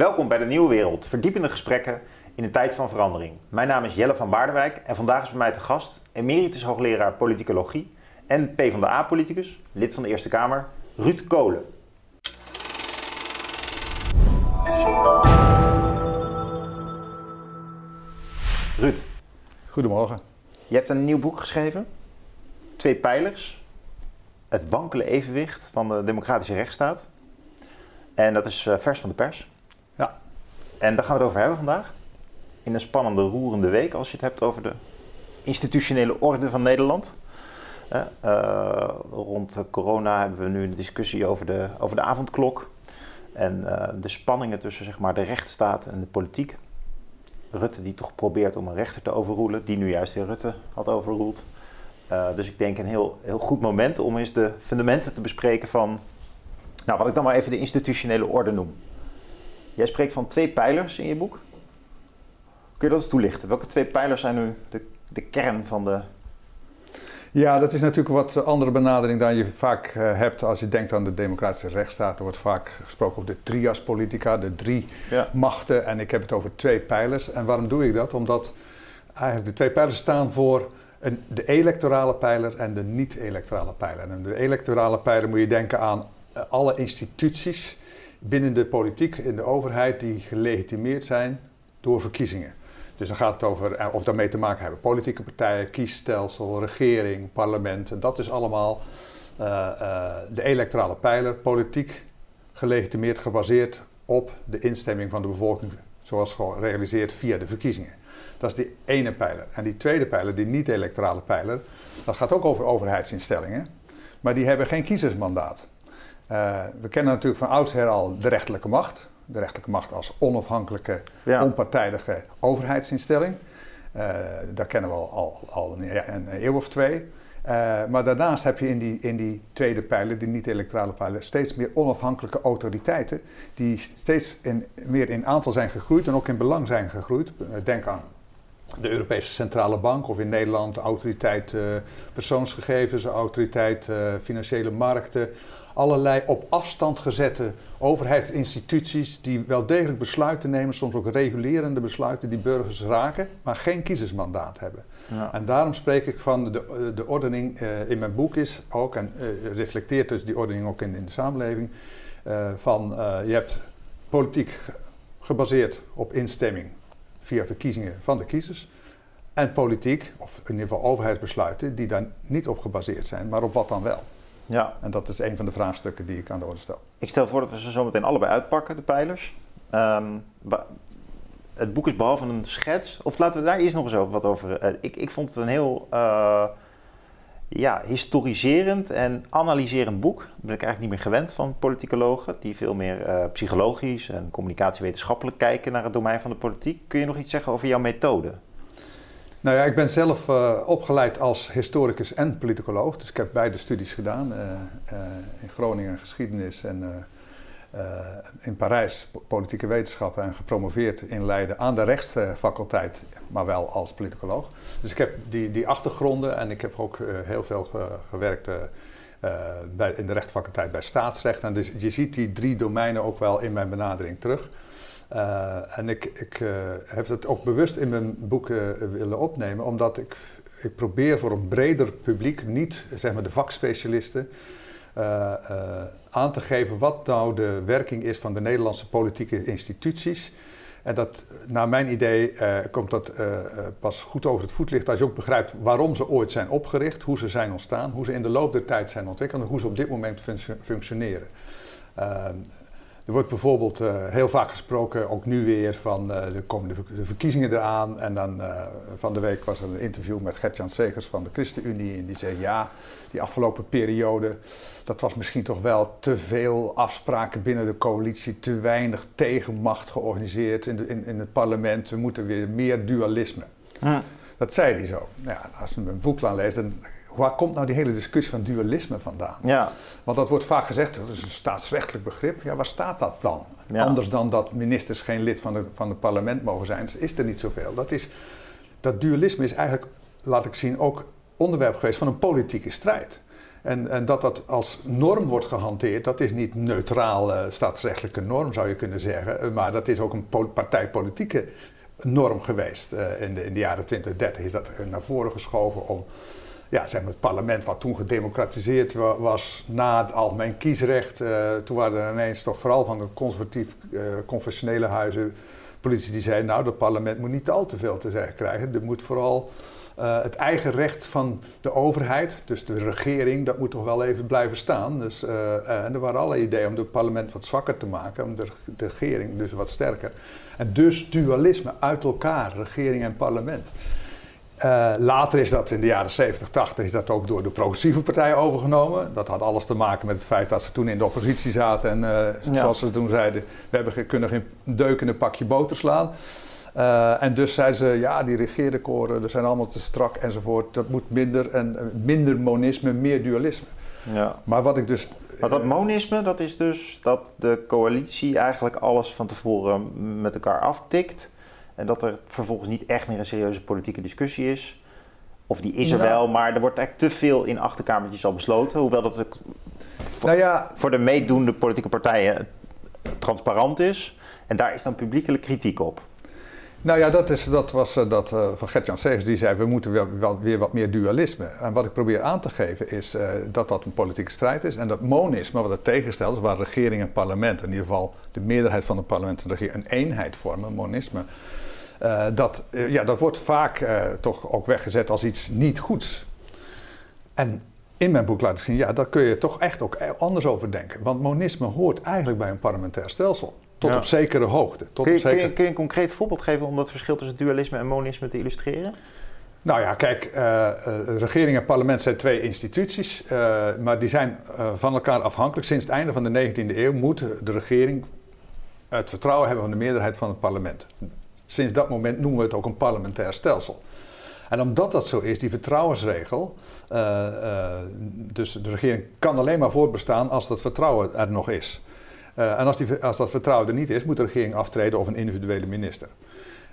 Welkom bij de Nieuwe Wereld, verdiepende gesprekken in een tijd van verandering. Mijn naam is Jelle van Baardewijk en vandaag is bij mij te gast emeritus hoogleraar politicologie en PvdA-politicus, lid van de Eerste Kamer, Ruud Kolen. Ruud, Goedemorgen. je hebt een nieuw boek geschreven, Twee Pijlers, het wankele evenwicht van de democratische rechtsstaat. En dat is eh, vers van de pers. En daar gaan we het over hebben vandaag. In een spannende, roerende week als je het hebt over de institutionele orde van Nederland. Eh, eh, rond corona hebben we nu een discussie over de, over de avondklok. En eh, de spanningen tussen zeg maar, de rechtsstaat en de politiek. Rutte die toch probeert om een rechter te overroelen, die nu juist weer Rutte had overroeld. Dus ik denk een heel, heel goed moment om eens de fundamenten te bespreken van, nou, wat ik dan maar even de institutionele orde noem. Jij spreekt van twee pijlers in je boek. Kun je dat eens toelichten? Welke twee pijlers zijn nu de, de kern van de. Ja, dat is natuurlijk een wat andere benadering dan je vaak eh, hebt als je denkt aan de democratische rechtsstaat. Er wordt vaak gesproken over de trias politica, de drie Ja. machten. En ik heb het over twee pijlers. En waarom doe ik dat? Omdat eigenlijk de twee pijlers staan voor een, de electorale pijler en de niet-electorale pijler. En de electorale pijler moet je denken aan eh, alle instituties binnen de politiek, in de overheid, die gelegitimeerd zijn door verkiezingen. Dus dan gaat het over eh, of daarmee te maken hebben politieke partijen, kiesstelsel, regering, parlement. En dat is allemaal eh, eh, de electorale pijler, politiek gelegitimeerd, gebaseerd op de instemming van de bevolking, zoals gerealiseerd via de verkiezingen. Dat is die ene pijler. En die tweede pijler, die niet-electorale pijler, dat gaat ook over overheidsinstellingen, maar die hebben geen kiezersmandaat. Eh, we kennen natuurlijk van oudsher al de rechterlijke macht. De rechterlijke macht als onafhankelijke, Ja. onpartijdige overheidsinstelling. Eh dat kennen we al, al, al een, een eeuw of twee. Eh, maar daarnaast heb je in die, in die tweede pijler, die niet-electorale pijler, steeds meer onafhankelijke autoriteiten. Die steeds in, meer in aantal zijn gegroeid en ook in belang zijn gegroeid. Denk aan de Europese Centrale Bank of in Nederland de autoriteit persoonsgegevens, de autoriteit financiële markten. Allerlei op afstand gezette overheidsinstituties die wel degelijk besluiten nemen, soms ook regulerende besluiten die burgers raken, maar geen kiezersmandaat hebben. Ja. En daarom spreek ik van de, de ordening eh, in mijn boek is ook, en eh, reflecteert dus die ordening ook in, in de samenleving, eh, van eh, je hebt politiek ge- gebaseerd op instemming via verkiezingen van de kiezers. En politiek, of in ieder geval overheidsbesluiten, die daar niet op gebaseerd zijn, maar op wat dan wel. Ja. En dat is een van de vraagstukken die ik aan de orde stel. Ik stel voor dat we ze zo meteen allebei uitpakken, de pijlers. Ehm, het boek is behalve een schets. Of laten we daar eerst nog eens over wat over. eh, ik, ik vond het een heel eh, ja, historiserend en analyserend boek. Dat ben ik eigenlijk niet meer gewend van politicologen, die veel meer eh, psychologisch en communicatiewetenschappelijk kijken naar het domein van de politiek. Kun je nog iets zeggen over jouw methode? Nou ja, ik ben zelf eh, opgeleid als historicus en politicoloog. Dus ik heb beide studies gedaan. eh, eh, in Groningen geschiedenis en in Parijs po- politieke wetenschappen. En gepromoveerd in Leiden aan de rechtsfaculteit, maar wel als politicoloog. Dus ik heb die, die achtergronden en ik heb ook heel veel ge- gewerkt bij, in de rechtsfaculteit bij staatsrecht. En dus je ziet die drie domeinen ook wel in mijn benadering terug. Uh, en ik, ik uh, heb het ook bewust in mijn boek uh, willen opnemen, omdat ik, ik probeer voor een breder publiek, niet zeg maar de vakspecialisten, aan te geven wat nou de werking is van de Nederlandse politieke instituties. En dat, naar mijn idee, komt dat pas goed over het voetlicht als je ook begrijpt waarom ze ooit zijn opgericht, hoe ze zijn ontstaan, hoe ze in de loop der tijd zijn ontwikkeld en hoe ze op dit moment func functioneren. Er wordt bijvoorbeeld uh, heel vaak gesproken, ook nu weer, van uh, de, ver de, verkiezingen eraan. En dan uh, van de week was er een interview met Gert-Jan Segers van de ChristenUnie. En die zei, ja, die afgelopen periode, dat was misschien toch wel te veel afspraken binnen de coalitie. Te weinig tegenmacht georganiseerd in, de, in, in het parlement. We moeten weer meer dualisme. Dat zei hij zo. Nou Ja, als je mijn boek aan leest, dan waar komt nou die hele discussie van dualisme vandaan? Ja. Want dat wordt vaak gezegd, dat is een staatsrechtelijk begrip. Ja, waar staat dat dan? Ja. Anders dan dat ministers geen lid van, de, van het parlement mogen zijn, is er niet zoveel. Dat, is, dat dualisme is eigenlijk, laat ik zien, ook onderwerp geweest van een politieke strijd. En, en dat dat als norm wordt gehanteerd, dat is niet neutraal uh, staatsrechtelijke norm zou je kunnen zeggen. Maar dat is ook een partijpolitieke norm geweest. Uh, in, de, in de jaren 20, 30 is dat naar voren geschoven om ja, zeg het parlement wat toen gedemocratiseerd was na het algemeen kiesrecht. Uh, toen waren er ineens toch vooral van de conservatief confessionele huizen politici die zeiden, nou, dat parlement moet niet al te veel te zeggen krijgen. Er moet vooral uh, het eigen recht van de overheid, dus de regering, dat moet toch wel even blijven staan. Dus, uh, uh, en er waren allerlei ideeën om het parlement wat zwakker te maken, om de, de, regering dus wat sterker. En dus dualisme uit elkaar, regering en parlement. Later is dat in de jaren 70, 80 is dat ook door de progressieve partijen overgenomen. Dat had alles te maken met het feit dat ze toen in de oppositie zaten en zoals ja. ze toen zeiden, we hebben, kunnen geen deuk in een pakje boter slaan. Uh, en dus zeiden ze, ja, die regeerdecoren, dat zijn allemaal te strak enzovoort. Dat moet minder en minder monisme, meer dualisme. Ja. Maar wat ik dus... Maar dat monisme, dat is dus dat de coalitie eigenlijk alles van tevoren met elkaar aftikt. En dat er vervolgens niet echt meer een serieuze politieke discussie is. Of die is er Nou. wel, maar er wordt eigenlijk te veel in achterkamertjes al besloten. Hoewel dat ook voor, Nou ja, voor de meedoende politieke partijen transparant is. En daar is dan publiekelijk kritiek op. Nou ja, dat, is, dat was uh, dat uh, van Gert-Jan Segers. Die zei, we moeten wel, wel, weer wat meer dualisme. En wat ik probeer aan te geven is uh, dat dat een politieke strijd is. En dat monisme, wat het tegenstelt, is waar regering en parlement, in ieder geval de meerderheid van het parlement en de regering, een eenheid vormen, monisme. Dat, ja, dat wordt vaak toch ook weggezet als iets niet goeds. En in mijn boek laat ik zien, ja, daar kun je toch echt ook anders over denken. Want monisme hoort eigenlijk bij een parlementair stelsel. Tot Ja. op zekere hoogte. Tot Kun je, op zekere... kun, je, kun je een concreet voorbeeld geven om dat verschil tussen dualisme en monisme te illustreren? Nou ja, kijk, eh, eh, regering en parlement zijn twee instituties, eh, maar die zijn eh, van elkaar afhankelijk. Sinds het einde van de 19e eeuw moet de regering het vertrouwen hebben van de meerderheid van het parlement. Sinds dat moment noemen we het ook een parlementair stelsel. En omdat dat zo is, die vertrouwensregel, eh, eh, dus de regering kan alleen maar voortbestaan als dat vertrouwen er nog is. Eh, en als, die, als dat vertrouwen er niet is, moet de regering aftreden of een individuele minister.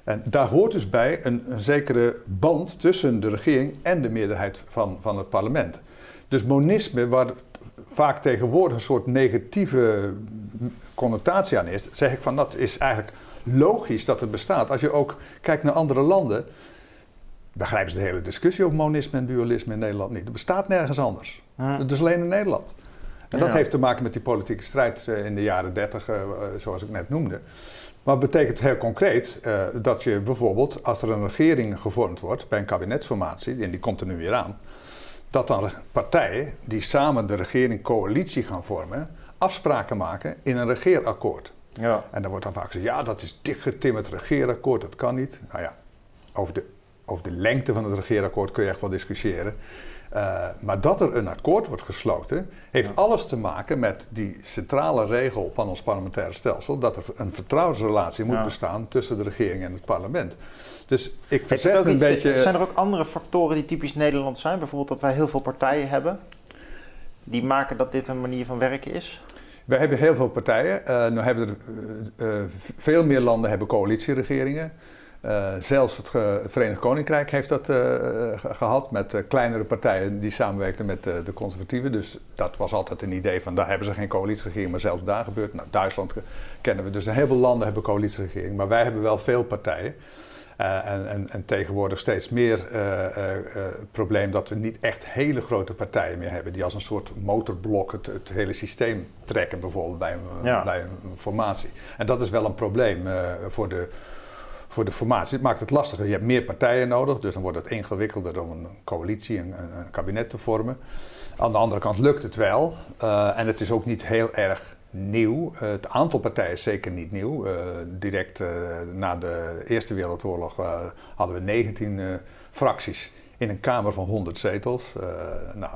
En daar hoort dus bij een, zekere band tussen de regering en de meerderheid van, van het parlement. Dus monisme, waar vaak tegenwoordig een soort negatieve connotatie aan is, zeg ik van dat is eigenlijk logisch dat het bestaat. Als je ook kijkt naar andere landen, begrijpen ze de hele discussie over monisme en dualisme in Nederland niet. Het bestaat nergens anders. Het is alleen in Nederland. En dat Ja. heeft te maken met die politieke strijd eh, in de jaren 30, eh, zoals ik net noemde. Maar het betekent heel concreet eh, dat je bijvoorbeeld, als er een regering gevormd wordt bij een kabinetsformatie, en die komt er nu weer aan, dat dan partijen die samen de regering coalitie gaan vormen, afspraken maken in een regeerakkoord. Ja. En dan wordt dan vaak gezegd, ja, dat is dichtgetimmerd regeerakkoord, dat kan niet. Nou ja, over de, over de lengte van het regeerakkoord kun je echt wel discussiëren. Uh, maar dat er een akkoord wordt gesloten, heeft Ja. alles te maken met die centrale regel van ons parlementaire stelsel, dat er een vertrouwensrelatie moet Ja. bestaan tussen de regering en het parlement. Dus ik verzet een iets- beetje... Zijn er ook andere factoren die typisch Nederlands zijn? Bijvoorbeeld dat wij heel veel partijen hebben. Die maken dat dit een manier van werken is? Wij hebben heel veel partijen. Uh, nu hebben er, uh, uh, veel meer landen hebben coalitieregeringen. Uh, zelfs het, Verenigd Koninkrijk heeft dat ge gehad met kleinere partijen die samenwerkten met de conservatieven. Dus dat was altijd een idee van daar hebben ze geen coalitieregering, maar zelfs daar gebeurt. Nou, Duitsland kennen we, dus een heleboel landen hebben coalitieregering, maar wij hebben wel veel partijen. Uh, en, en, en, tegenwoordig steeds meer uh, uh, probleem dat we niet echt hele grote partijen meer hebben. Die als een soort motorblok het, het hele systeem trekken, bijvoorbeeld bij een, ja. bij een formatie. En dat is wel een probleem voor, de, voor de formatie. Het maakt het lastiger. Je hebt meer partijen nodig, dus dan wordt het ingewikkelder om een coalitie, een, een kabinet te vormen. Aan de andere kant lukt het wel. en het is ook niet heel erg nieuw. Uh, het aantal partijen is zeker niet nieuw. Uh, direct uh, na de Eerste Wereldoorlog hadden we 19 fracties in een Kamer van 100 zetels. nou,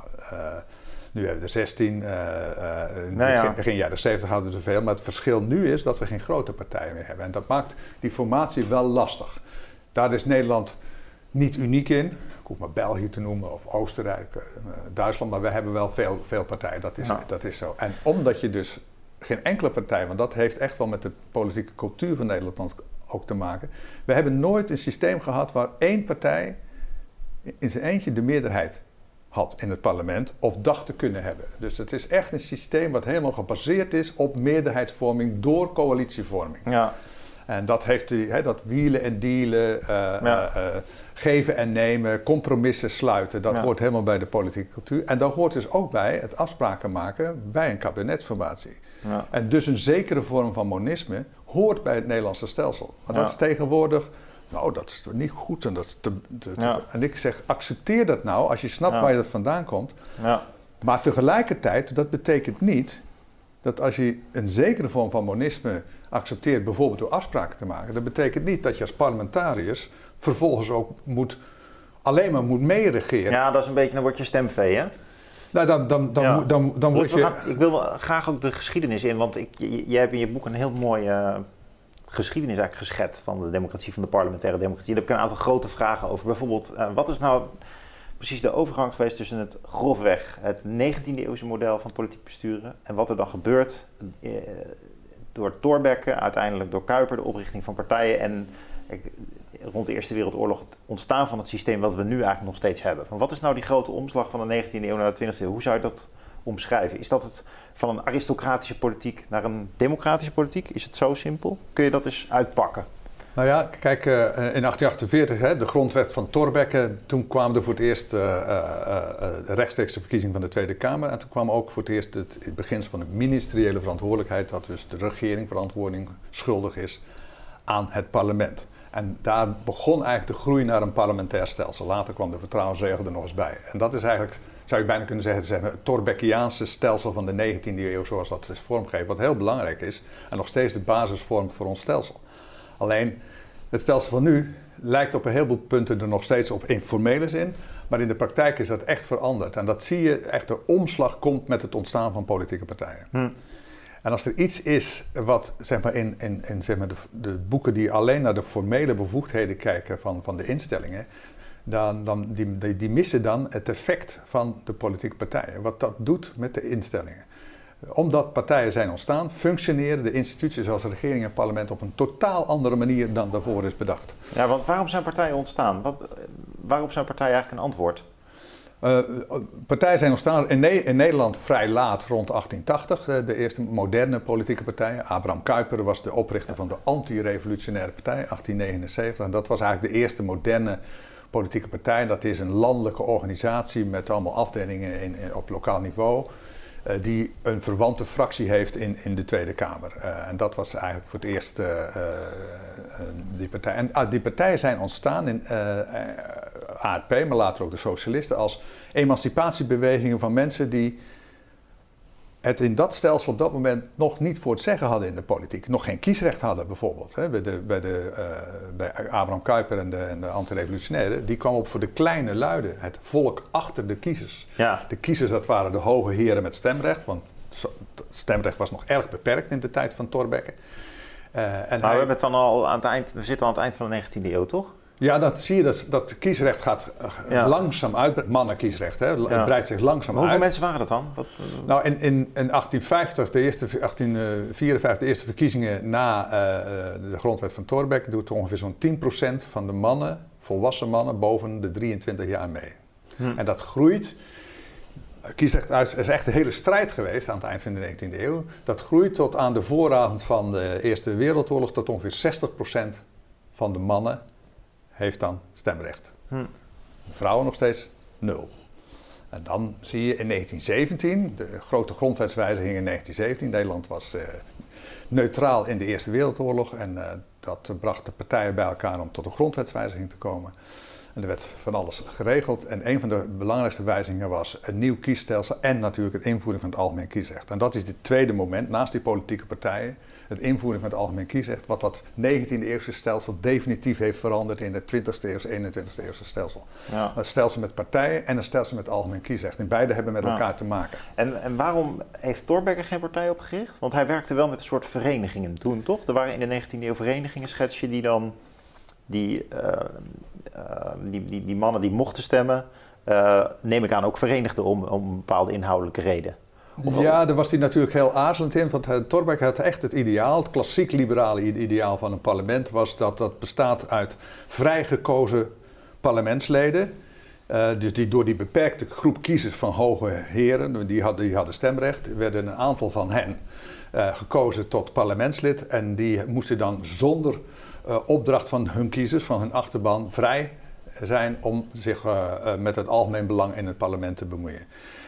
nu hebben we er 16. in Nou begin, ja. begin jaren 70 hadden we er veel. Maar het verschil nu is dat we geen grote partijen meer hebben. En dat maakt die formatie wel lastig. Daar is Nederland niet uniek in. Ik hoef maar België te noemen of Oostenrijk, Duitsland. Maar we hebben wel veel, veel partijen. Dat is, Ja. dat is zo. En omdat je dus geen enkele partij, want dat heeft echt wel met de politieke cultuur van Nederland ook te maken. We hebben nooit een systeem gehad waar één partij in zijn eentje de meerderheid had in het parlement of dacht te kunnen hebben. Dus het is echt een systeem wat helemaal gebaseerd is op meerderheidsvorming door coalitievorming. Ja. En dat heeft die, hè, dat wielen en dealen, uh, uh, geven en nemen, compromissen sluiten, dat Ja. hoort helemaal bij de politieke cultuur. En dat hoort dus ook bij het afspraken maken bij een kabinetsformatie. Ja. En dus een zekere vorm van monisme hoort bij het Nederlandse stelsel. Maar dat is tegenwoordig, nou dat is niet goed. En, dat te, te- te- Ja. en ik zeg, accepteer dat nou als je snapt waar je dat vandaan komt. Ja. Maar tegelijkertijd, dat betekent niet dat als je een zekere vorm van monisme accepteert, bijvoorbeeld door afspraken te maken, dat betekent niet dat je als parlementariërs vervolgens ook moet, alleen maar moet meeregeren. ja, dat is een beetje, dan word je stemvee, hè? Nou, dan, dan, dan, Ja. dan, dan word We je. ik wil graag ook de geschiedenis in, want ik, je- jij hebt in je boek een heel mooie eh, geschiedenis eigenlijk geschetst van de democratie, van de parlementaire democratie. Daar heb ik een aantal grote vragen over. Bijvoorbeeld, eh, wat is nou precies de overgang geweest tussen het grofweg, het 19e eeuwse model van politiek besturen en wat er dan gebeurt eh, door Thorbecke, uiteindelijk door Kuiper, de oprichting van partijen en rond de Eerste Wereldoorlog het ontstaan van het systeem wat we nu eigenlijk nog steeds hebben. Van wat is nou die grote omslag van de 19e eeuw naar de 20e eeuw? Hoe zou je dat omschrijven? Is dat het van een aristocratische politiek naar een democratische politiek? Is het zo simpel? Kun je dat eens uitpakken? Nou ja, kijk, eh, in 1848, hè, de grondwet van Thorbecke, toen kwam er voor het eerst eh, eh, eh, de rechtstreekse verkiezing van de Tweede Kamer. En toen kwam ook voor het eerst het beginsel van de ministeriële verantwoordelijkheid, dat dus de regering verantwoording schuldig is aan het parlement. En daar begon eigenlijk de groei naar een parlementair stelsel. Later kwam de vertrouwensregel er nog eens bij. En dat is eigenlijk, zou je bijna kunnen zeggen, het Thorbeckiaanse stelsel van de 19e eeuw, zoals dat is vormgegeven, wat heel belangrijk is en nog steeds de basis vormt voor ons stelsel. Alleen het stelsel van nu lijkt op een heleboel punten er nog steeds op informele zin. Maar in de praktijk is dat echt veranderd. En dat zie je echt de omslag komt met het ontstaan van politieke partijen. Hm. En als er iets is wat zeg maar, in, in, in zeg maar, de, de boeken die alleen naar de formele bevoegdheden kijken van, van de instellingen, dan, dan, die, die, missen dan het effect van de politieke partijen. Wat dat doet met de instellingen. Omdat partijen zijn ontstaan, functioneren de instituties zoals regering en parlement op een totaal andere manier dan daarvoor is bedacht. Ja, want waarom zijn partijen ontstaan? Wat, eh, waarop zijn partijen eigenlijk een antwoord? Uh, partijen zijn ontstaan in, ne in, Nederland vrij laat, rond 1880. Uh, de eerste moderne politieke partijen. Abraham Kuyper was de oprichter van de anti-revolutionaire partij, 1879. En dat was eigenlijk de eerste moderne politieke partij. Dat is een landelijke organisatie met allemaal afdelingen in, op lokaal niveau. Die een verwante fractie heeft in, in de Tweede Kamer. En dat was eigenlijk voor het eerst die partij. En ah, die partijen zijn ontstaan in ARP, maar later ook de socialisten, als emancipatiebewegingen van mensen die het in dat stelsel op dat moment nog niet voor het zeggen hadden in de politiek. Nog geen kiesrecht hadden bijvoorbeeld. Hè. Bij, de, bij, de, uh, bij Abraham Kuyper en de, en de antirevolutionairen, die kwam op voor de kleine luiden. Het volk achter de kiezers. Ja. De kiezers, dat waren de hoge heren met stemrecht. Want stemrecht was nog erg beperkt in de tijd van Thorbecke. Uh, en maar hij... we, hebben het dan al aan het eind, we zitten al aan het eind van de 19e eeuw, toch? Ja, dat zie je, dat, dat kiesrecht gaat ja. langzaam uit. Mannenkiesrecht, hè, ja. het breidt zich langzaam maar uit. Hoeveel mensen waren dat dan? Wat, nou, in, in, in 1850, de eerste, 1854, de eerste verkiezingen na uh, de grondwet van Thorbecke, doet ongeveer zo'n 10% van de mannen, volwassen mannen, boven de 23 jaar mee. Hm. En dat groeit. Kiesrecht uit is echt een hele strijd geweest aan het eind van de 19e eeuw. Dat groeit tot aan de vooravond van de Eerste Wereldoorlog tot ongeveer 60% van de mannen heeft dan stemrecht. Hm. Vrouwen nog steeds nul. En dan zie je in 1917, de grote grondwetswijziging in 1917. Nederland was uh, neutraal in de Eerste Wereldoorlog en uh, dat bracht de partijen bij elkaar om tot een grondwetswijziging te komen. En er werd van alles geregeld. En een van de belangrijkste wijzigingen was een nieuw kiesstelsel en natuurlijk het invoering van het algemeen kiesrecht. En dat is het tweede moment, naast die politieke partijen, het invoering van het algemeen kiesrecht, wat dat 19e eeuwse stelsel definitief heeft veranderd in het 20e eeuwse, 21e eeuwse stelsel. Ja. Een stelsel met partijen en een stelsel met algemeen kiesrecht. En beide hebben met Ja. elkaar te maken. En, en waarom heeft Thorbecke geen partij opgericht? Want hij werkte wel met een soort verenigingen toen, toch? Er waren in de 19e eeuw verenigingen, schets je, die dan die, uh, uh, die, die, die mannen die mochten stemmen, uh, neem ik aan, ook verenigden om, om een bepaalde inhoudelijke reden. Ja, daar was hij natuurlijk heel aarzelend in. Want Thorbecke had echt het ideaal, het klassiek liberale ideaal van een parlement, was dat dat bestaat uit vrijgekozen parlementsleden. dus die, door die beperkte groep kiezers van hoge heren, die hadden, die hadden stemrecht, werden een aantal van hen gekozen tot parlementslid. En die moesten dan zonder opdracht van hun kiezers, van hun achterban, vrij zijn om zich met het algemeen belang in het parlement te bemoeien.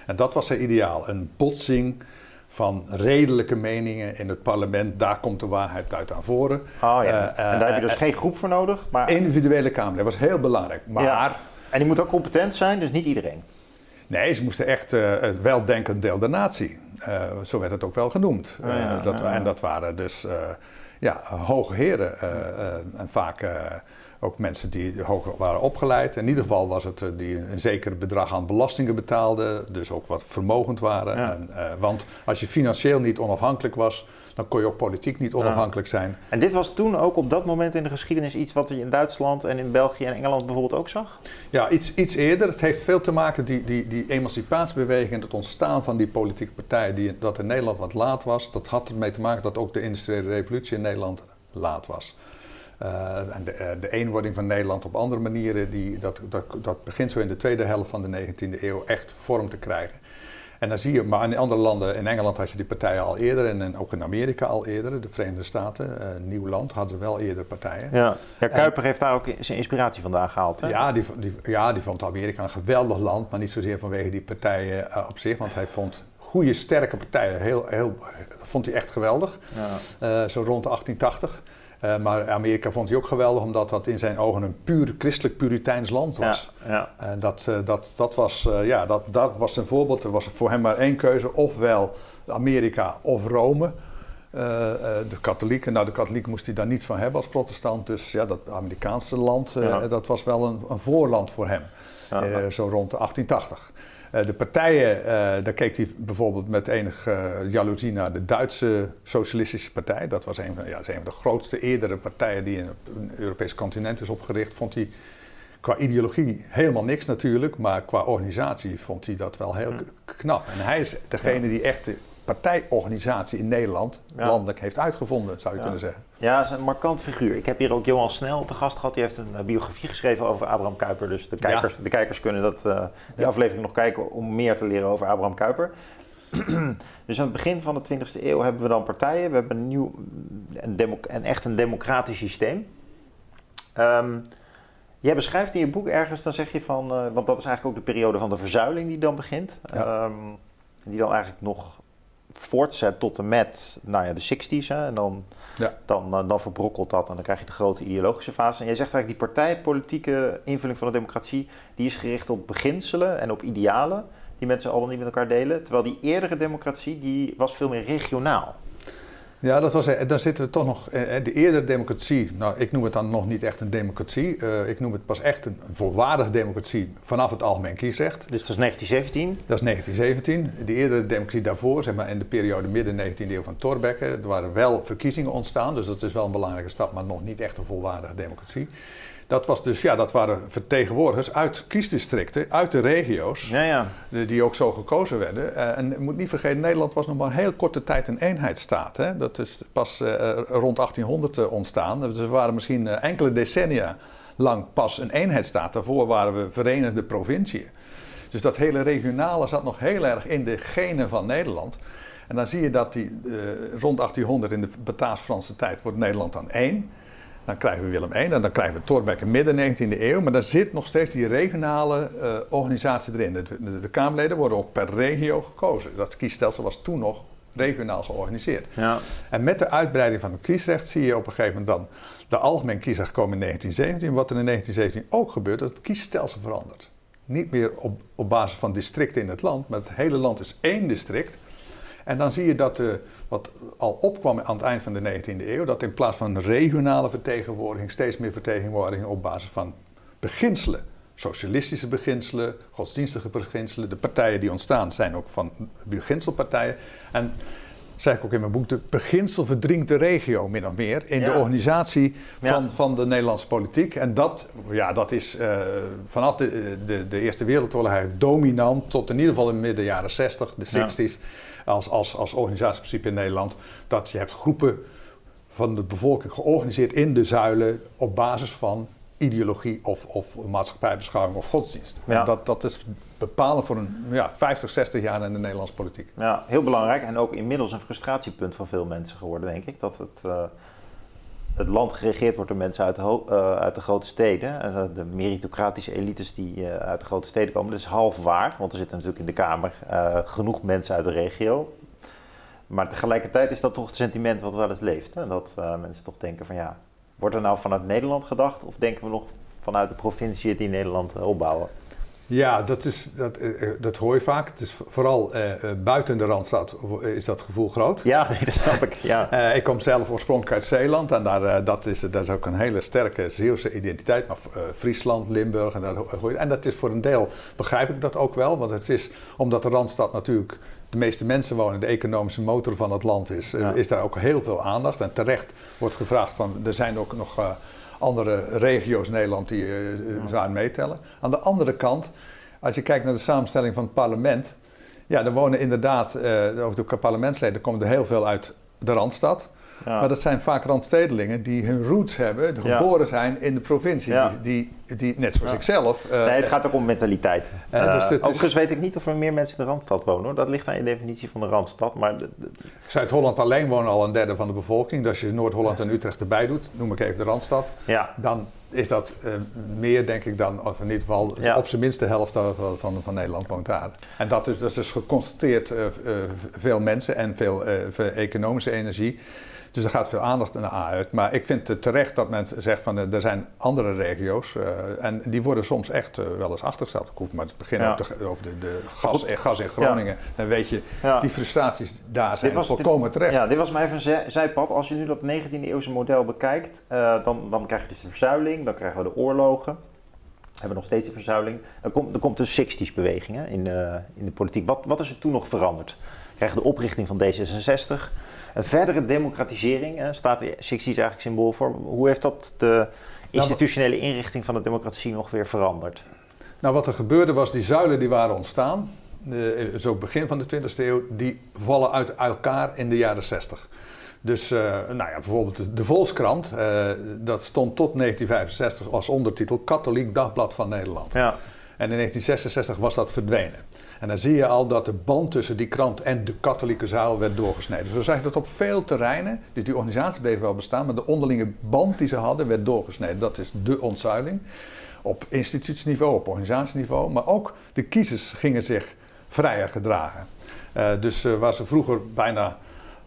En dat was zijn ideaal. Een botsing van redelijke meningen in het parlement. Daar komt de waarheid uit aan voren. Oh ja. en daar heb je dus geen groep voor nodig. Maar... Individuele Kamer, dat was heel belangrijk. Maar... Ja. En die moet ook competent zijn, dus niet iedereen. Nee, ze moesten echt uh, het weldenkend deel der natie. Uh, zo werd het ook wel genoemd. Oh ja, dat, En dat waren dus ja, hoge heren. en vaak ook mensen die hoog waren opgeleid. In ieder geval was het uh, die een zeker bedrag aan belastingen betaalden, dus ook wat vermogend waren. En, uh, want als je financieel niet onafhankelijk was, dan kon je ook politiek niet onafhankelijk zijn. En dit was toen ook op dat moment in de geschiedenis iets wat je in Duitsland en in België en Engeland bijvoorbeeld ook zag? Ja, iets, iets eerder. Het heeft veel te maken, die, die, die emancipatiebeweging en het ontstaan van die politieke partijen, die, dat in Nederland wat laat was, dat had ermee te maken dat ook de industriële revolutie in Nederland laat was. Uh, en de, uh, de, eenwording van Nederland op andere manieren, die, dat, dat, dat begint zo in de tweede helft van de 19e eeuw echt vorm te krijgen. En dan zie je, maar in andere landen, in Engeland had je die partijen al eerder en, ook in Amerika al eerder, de Verenigde Staten, uh, Nieuw Land hadden wel eerder partijen. Ja, ja Kuiper heeft daar ook zijn inspiratie vandaan gehaald. Hè? Ja, die, die, ja, die vond Amerika een geweldig land, maar niet zozeer vanwege die partijen op zich, want hij vond goede, sterke partijen, heel, heel, vond hij echt geweldig, ja. zo rond 1880. Uh, maar Amerika vond hij ook geweldig, omdat dat in zijn ogen een puur christelijk puriteins land was. Ja, ja. En dat, uh, dat, dat, was, uh, ja, dat, dat was een voorbeeld. Er was voor hem maar één keuze, ofwel Amerika of Rome. de katholieken, nou de katholiek moest hij daar niets van hebben als protestant. Dus ja, dat Amerikaanse land, ja. dat was wel een, een voorland voor hem. zo rond de 1880. Eh, de partijen, uh, daar keek hij bijvoorbeeld met enige uh, jaloezie naar de Duitse Socialistische Partij. Dat was een van, ja, een van de grootste eerdere partijen die in het Europese continent is opgericht. Vond hij qua ideologie helemaal niks natuurlijk, maar qua organisatie vond hij dat wel heel hm. knap. En hij is degene die echt partijorganisatie in Nederland landelijk heeft uitgevonden, zou je kunnen zeggen. Ja, dat is een markant figuur. Ik heb hier ook Johan Snel te gast gehad. Die heeft een biografie geschreven over Abraham Kuyper. Dus de kijkers, de kijkers kunnen dat, uh, die aflevering nog kijken om meer te leren over Abraham Kuyper. dus aan het begin van de 20e eeuw hebben we dan partijen. We hebben een nieuw, een, een echt een democratisch systeem. Um, jij beschrijft in je boek ergens, dan zeg je van, uh, want dat is eigenlijk ook de periode van de verzuiling die dan begint. Ja. Um, die dan eigenlijk nog voortzet tot en met nou ja, de 60s. Hè, en dan, ja. dan, eh, dan verbrokkelt dat en dan krijg je de grote ideologische fase. En jij zegt eigenlijk die partijpolitieke invulling van de democratie... die is gericht op beginselen en op idealen... die mensen al niet met elkaar delen. Terwijl die eerdere democratie die was veel meer regionaal. Ja, dat was, dan zitten we toch nog. De eerdere democratie, nou, ik noem het dan nog niet echt een democratie. Uh, ik noem het pas echt een volwaardige democratie vanaf het algemeen kiesrecht. Dus dat is 1917? Dat is 1917. De eerdere democratie daarvoor, zeg maar in de periode midden 19e eeuw van Thorbecke, er waren wel verkiezingen ontstaan. Dus dat is wel een belangrijke stap, maar nog niet echt een volwaardige democratie. Dat, was dus, ja, dat waren vertegenwoordigers uit kiesdistricten, uit de regio's, ja, ja. Die, ook zo gekozen werden. Uh, en moet niet vergeten, Nederland was nog maar een heel korte tijd een eenheidsstaat. Hè? Dat is pas uh, rond 1800 uh, ontstaan. Dus we waren misschien enkele decennia lang pas een eenheidsstaat. Daarvoor waren we verenigde provinciën. Dus dat hele regionale zat nog heel erg in de genen van Nederland. En dan zie je dat die, rond 1800 in de Bataafs-Franse tijd wordt Nederland dan één. Dan krijgen we Willem I en dan krijgen we Thorbecke midden 19e eeuw. Maar daar zit nog steeds die regionale uh, organisatie erin. De, de, Kamerleden worden ook per regio gekozen. Dat kiesstelsel was toen nog regionaal georganiseerd. Ja. En met de uitbreiding van het kiesrecht zie je op een gegeven moment dan de algemeen kiesrecht komen in 1917. Wat er in 1917 ook gebeurt, dat het kiesstelsel verandert. Niet meer op, op basis van districten in het land, maar het hele land is één district. En dan zie je dat uh, wat al opkwam aan het eind van de 19e eeuw, dat in plaats van regionale vertegenwoordiging steeds meer vertegenwoordiging op basis van beginselen, socialistische beginselen, godsdienstige beginselen, de partijen die ontstaan zijn ook van beginselpartijen. En zeg ik ook in mijn boek, de beginsel verdringt de regio min of meer in de organisatie van, van de Nederlandse politiek. En dat, ja, dat is uh, vanaf de, de, de, Eerste Wereldoorlog dominant tot in ieder geval in de midden jaren 60, de 60s als, als, als organisatieprincipe in Nederland. Dat je hebt groepen van de bevolking georganiseerd in de zuilen op basis van ideologie of, of maatschappijbeschouwing of godsdienst. Ja. Dat, dat is bepalend voor een ja, 50, 60 jaar in de Nederlandse politiek. Ja, heel belangrijk en ook inmiddels een frustratiepunt van veel mensen geworden, denk ik. Dat het, uh, het land geregeerd wordt door mensen uit de, uh, uit de grote steden. Uh, de meritocratische elites die uit de grote steden komen. Dat is half waar, want er zitten natuurlijk in de Kamer genoeg mensen uit de regio. Maar tegelijkertijd is dat toch het sentiment wat wel eens leeft. Hè? Dat mensen toch denken van ja, wordt er nou vanuit Nederland gedacht of denken we nog vanuit de provincie die Nederland opbouwen? Ja, dat, is, dat, dat hoor je vaak. Het is vooral uh, buiten de Randstad is dat gevoel groot. Ja, nee, dat snap ik. Ja. Uh, ik kom zelf oorspronkelijk uit Zeeland en daar, dat, is, dat is ook een hele sterke Zeeuwse identiteit. Maar Friesland, Limburg en daar hoor je. En dat is voor een deel, begrijp ik dat ook wel. Want het is, omdat de Randstad natuurlijk de meeste mensen wonen, de economische motor van het land is, ja. is daar ook heel veel aandacht. En terecht wordt gevraagd van, er zijn ook nog andere regio's Nederland die uh, zwaar meetellen. Aan de andere kant, als je kijkt naar de samenstelling van het parlement, ja, er wonen inderdaad, uh, over de parlementsleden komen er heel veel uit de Randstad. Ja. Maar dat zijn vaak randstedelingen die hun roots hebben, die geboren zijn in de provincie. Die, die, die, net zoals ik zelf. Uh, nee, het gaat ook om mentaliteit. Uh, dus overigens is... weet ik niet of er meer mensen in de Randstad wonen. Hoor. Dat ligt aan je definitie van de Randstad. Maar de, de... Zuid-Holland alleen wonen al een derde van de bevolking. Dus als je Noord-Holland en Utrecht erbij doet, noem ik even de Randstad. Dan is dat uh, meer, denk ik, dan, of in ieder geval op zijn minst de helft van, van, van, Nederland woont daar. En dat is, dat is dus geconstateerd veel mensen en veel, veel economische energie. Dus er gaat veel aandacht naar uit. Maar ik vind het terecht dat men zegt van er zijn andere regio's. Uh, en die worden soms echt uh, wel eens achtergesteld. Goed, maar het begin ja. over, de, over de, de gas, gas, in Groningen. Ja. Dan weet je, ja. die frustraties daar zijn was, volkomen dit, terecht. Ja, dit was maar even een zijpad. Als je nu dat 19e eeuwse model bekijkt, uh, dan, dan krijg je dus de verzuiling, dan krijgen we de oorlogen. We hebben nog steeds de verzuiling. Dan komt, er komt de 60s beweging hè, in, in de politiek. Wat, wat is er toen nog veranderd? We krijgen de oprichting van D66. Een verdere democratisering hè, staat de 60s eigenlijk symbool voor. Hoe heeft dat de institutionele inrichting van de democratie nog weer veranderd? Nou, wat er gebeurde was, die zuilen die waren ontstaan, uh, zo begin van de 20e eeuw, die vallen uit elkaar in de jaren 60. Dus uh, nou ja, bijvoorbeeld de, de Volkskrant, uh, dat stond tot 1965 als ondertitel Katholiek Dagblad van Nederland. Ja. En in 1966 was dat verdwenen. En dan zie je al dat de band tussen die krant en de katholieke zaal werd doorgesneden. Dus we zagen dat op veel terreinen, dus die organisatie bleef wel bestaan, maar de onderlinge band die ze hadden werd doorgesneden. Dat is de ontzuiling. Op institutieniveau, op organisatieniveau, maar ook de kiezers gingen zich vrijer gedragen. Uh, dus uh, waar ze vroeger bijna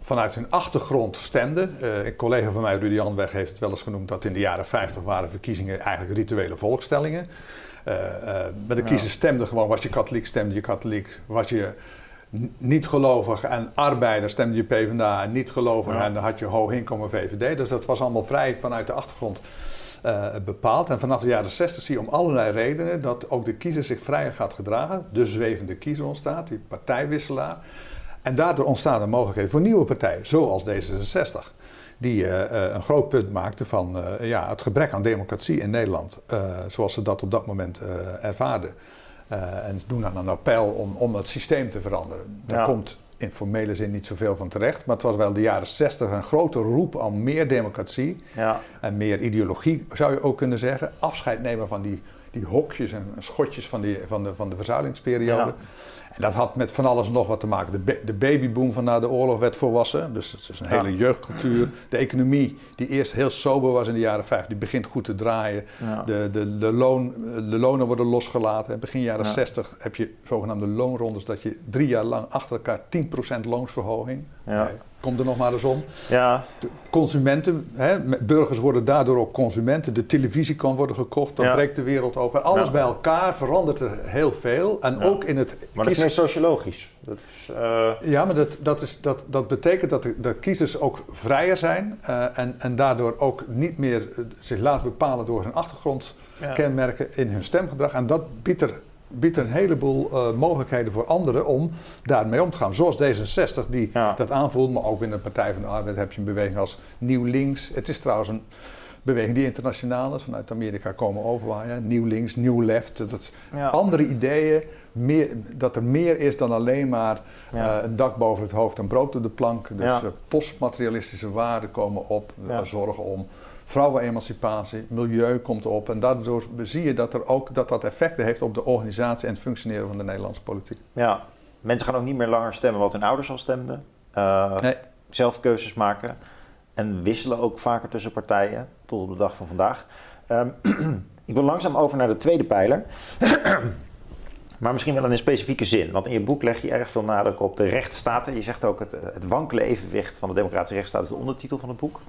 vanuit hun achtergrond stemden. Uh, een collega van mij, Rudy Janweg, heeft het wel eens genoemd dat in de jaren 50 waren verkiezingen eigenlijk rituele volkstellingen. Uh, uh, maar de kiezers stemden gewoon, was je katholiek, stemde je katholiek. Was je niet gelovig en arbeider, stemde je PvdA en niet gelovig ja. en dan had je hoog inkomen VVD. Dus dat was allemaal vrij vanuit de achtergrond uh, bepaald. En vanaf de jaren 60 zie je om allerlei redenen dat ook de kiezer zich vrijer gaat gedragen. De zwevende kiezer ontstaat, die partijwisselaar. En daardoor ontstaan er mogelijkheden voor nieuwe partijen, zoals D66 die uh, een groot punt maakte van uh, ja, het gebrek aan democratie in Nederland, uh, zoals ze dat op dat moment ervaarden. en doen dan een appel om, om het systeem te veranderen. Daar ja. komt in formele zin niet zoveel van terecht, maar het was wel de jaren 60 een grote roep aan meer democratie ja. en meer ideologie, zou je ook kunnen zeggen. Afscheid nemen van die, die hokjes en schotjes van, die, van, de, van de verzuilingsperiode. Ja. En dat had met van alles nog wat te maken. De, de babyboom van na de oorlog werd volwassen. Dus het is een hele jeugdcultuur. De economie, die eerst heel sober was in de jaren 50, die begint goed te draaien. Ja. De, de, de, loon, de lonen worden losgelaten. In begin jaren ja. 60 heb je zogenaamde loonrondes, dat je drie jaar lang achter elkaar 10% loonsverhoging. Ja. Komt er nog maar eens om. Ja. De consumenten, hè, burgers worden daardoor ook consumenten. De televisie kan worden gekocht, dan ja. breekt de wereld open. Alles ja. bij elkaar verandert er heel veel. En ook in het. Maar dat is meer sociologisch. Dat is, uh... Ja, maar dat, dat, is, dat, dat betekent dat de, de kiezers ook vrijer zijn. Uh, en, en daardoor ook niet meer zich laten bepalen door hun achtergrondkenmerken in hun stemgedrag. En dat biedt er biedt een heleboel uh, mogelijkheden voor anderen om daarmee om te gaan. Zoals D66 die ja. dat aanvoelt, maar ook binnen de Partij van de Arbeid heb je een beweging als Nieuw Links. Het is trouwens een beweging die internationaal is, vanuit Amerika komen overwaaien. Nieuw Links, Nieuw Left, dat ja. andere ideeën, meer, dat er meer is dan alleen maar ja. uh, een dak boven het hoofd en brood op de plank. Dus uh, postmaterialistische waarden komen op, zorgen om vrouwenemancipatie, milieu komt op. En daardoor zie je dat er ook, dat, dat effecten heeft op de organisatie en het functioneren van de Nederlandse politiek. Ja, mensen gaan ook niet meer langer stemmen wat hun ouders al stemden. Uh, nee. Zelf keuzes maken. En wisselen ook vaker tussen partijen, tot op de dag van vandaag. Um, ik wil langzaam over naar de tweede pijler. maar misschien wel in een specifieke zin. Want in je boek leg je erg veel nadruk op de rechtsstaten. Je zegt ook het, het wankele evenwicht van de democratische rechtsstaat is de ondertitel van het boek.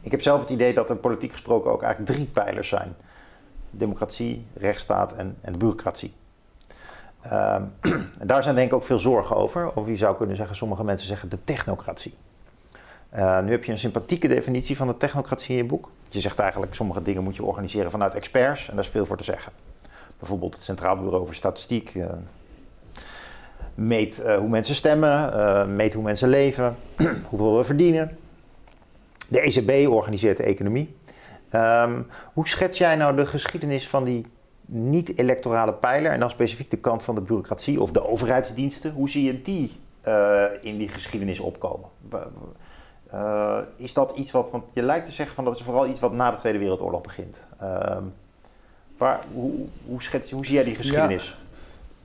Ik heb zelf het idee dat er politiek gesproken ook eigenlijk drie pijlers zijn. Democratie, rechtsstaat en, en bureaucratie. Um, daar zijn denk ik ook veel zorgen over. Of je zou kunnen zeggen, sommige mensen zeggen de technocratie. Uh, nu heb je een sympathieke definitie van de technocratie in je boek. Je zegt eigenlijk, sommige dingen moet je organiseren vanuit experts. En daar is veel voor te zeggen. Bijvoorbeeld het Centraal Bureau voor Statistiek. Uh, meet uh, hoe mensen stemmen, meet hoe mensen leven, hoeveel we verdienen. De ECB organiseert de economie. Um, hoe schets jij nou de geschiedenis van die niet-electorale pijler en dan specifiek de kant van de bureaucratie of de overheidsdiensten? Hoe zie je die uh, in die geschiedenis opkomen? Uh, is dat iets wat, want je lijkt te zeggen van dat is vooral iets wat na de Tweede Wereldoorlog begint. Uh, waar, hoe, hoe, schets, hoe zie jij die geschiedenis? Ja.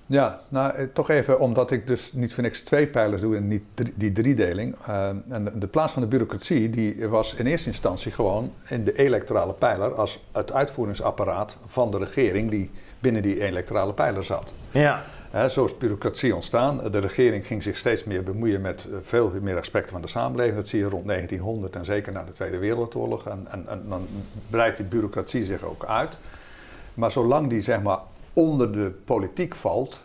Ja, nou eh, toch even omdat ik dus niet voor niks twee pijlers doe en niet die driedeling. Uh, en de, de, plaats van de bureaucratie die was in eerste instantie gewoon in de electorale pijler als het uitvoeringsapparaat van de regering die binnen die electorale pijler zat. Ja. Zo is bureaucratie ontstaan. De regering ging zich steeds meer bemoeien met veel meer aspecten van de samenleving. Dat zie je rond 1900 en zeker na de Tweede Wereldoorlog. En, en, en dan breidt die bureaucratie zich ook uit. Maar zolang die zeg maar onder de politiek valt,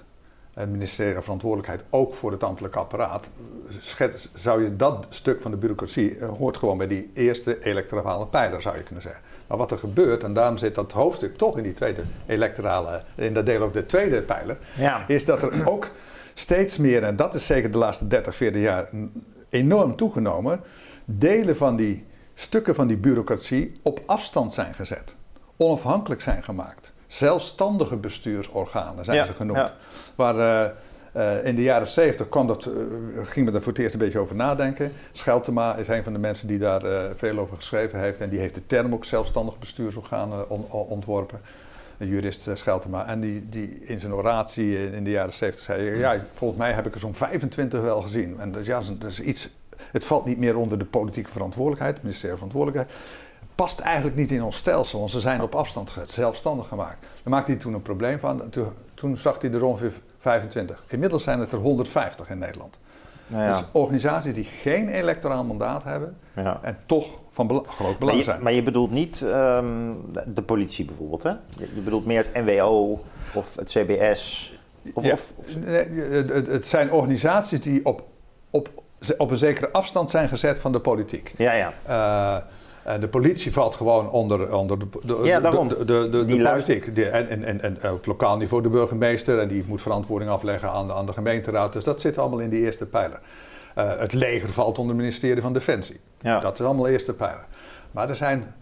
het ministerie van Verantwoordelijkheid ook voor het ambtelijk apparaat, zou je dat stuk van de bureaucratie eh, hoort gewoon bij die eerste electorale pijler, zou je kunnen zeggen. Maar wat er gebeurt, en daarom zit dat hoofdstuk toch in die tweede electorale, in dat deel over de tweede pijler, ja. is dat er ook steeds meer, en dat is zeker de laatste 30, 40 jaar enorm toegenomen, delen van die stukken van die bureaucratie op afstand zijn gezet, onafhankelijk zijn gemaakt zelfstandige bestuursorganen zijn ze genoemd. Waar uh, uh, in de jaren 70 kwam dat, uh, gingen we er voor het eerst een beetje over nadenken. Scheltema is een van de mensen die daar veel over geschreven heeft. En die heeft de term ook zelfstandig bestuursorganen on, ontworpen. Een jurist Scheltema. En die, die in zijn oratie in de jaren 70 zei: Ja, volgens mij heb ik er zo'n 25 wel gezien. En dus ja, dat is iets. Het valt niet meer onder de politieke verantwoordelijkheid, het ministerie Verantwoordelijkheid past eigenlijk niet in ons stelsel, want ze zijn op afstand gezet, zelfstandig gemaakt. Daar maakte hij toen een probleem van. Toen, toen zag hij er ongeveer 25. Inmiddels zijn het er 150 in Nederland. Nou ja. Dus organisaties die geen electoraal mandaat hebben ja. en toch van groot belang maar zijn. Maar je bedoelt niet um, de politie bijvoorbeeld, hè? Je, bedoelt meer het NWO of het CBS? Of, ja. of, of... Nee, het, het zijn organisaties die op, op, op een zekere afstand zijn gezet van de politiek. Ja, ja. Uh, en de politie valt gewoon onder, onder de, de, ja, de, de, de, de, de politiek. en, en, en, en, op lokaal niveau de burgemeester. En die moet verantwoording afleggen aan de, aan de gemeenteraad. Dus dat zit allemaal in die eerste pijler. Uh, het leger valt onder het ministerie van Defensie. Ja. Dat is allemaal eerste pijler. Maar er zijn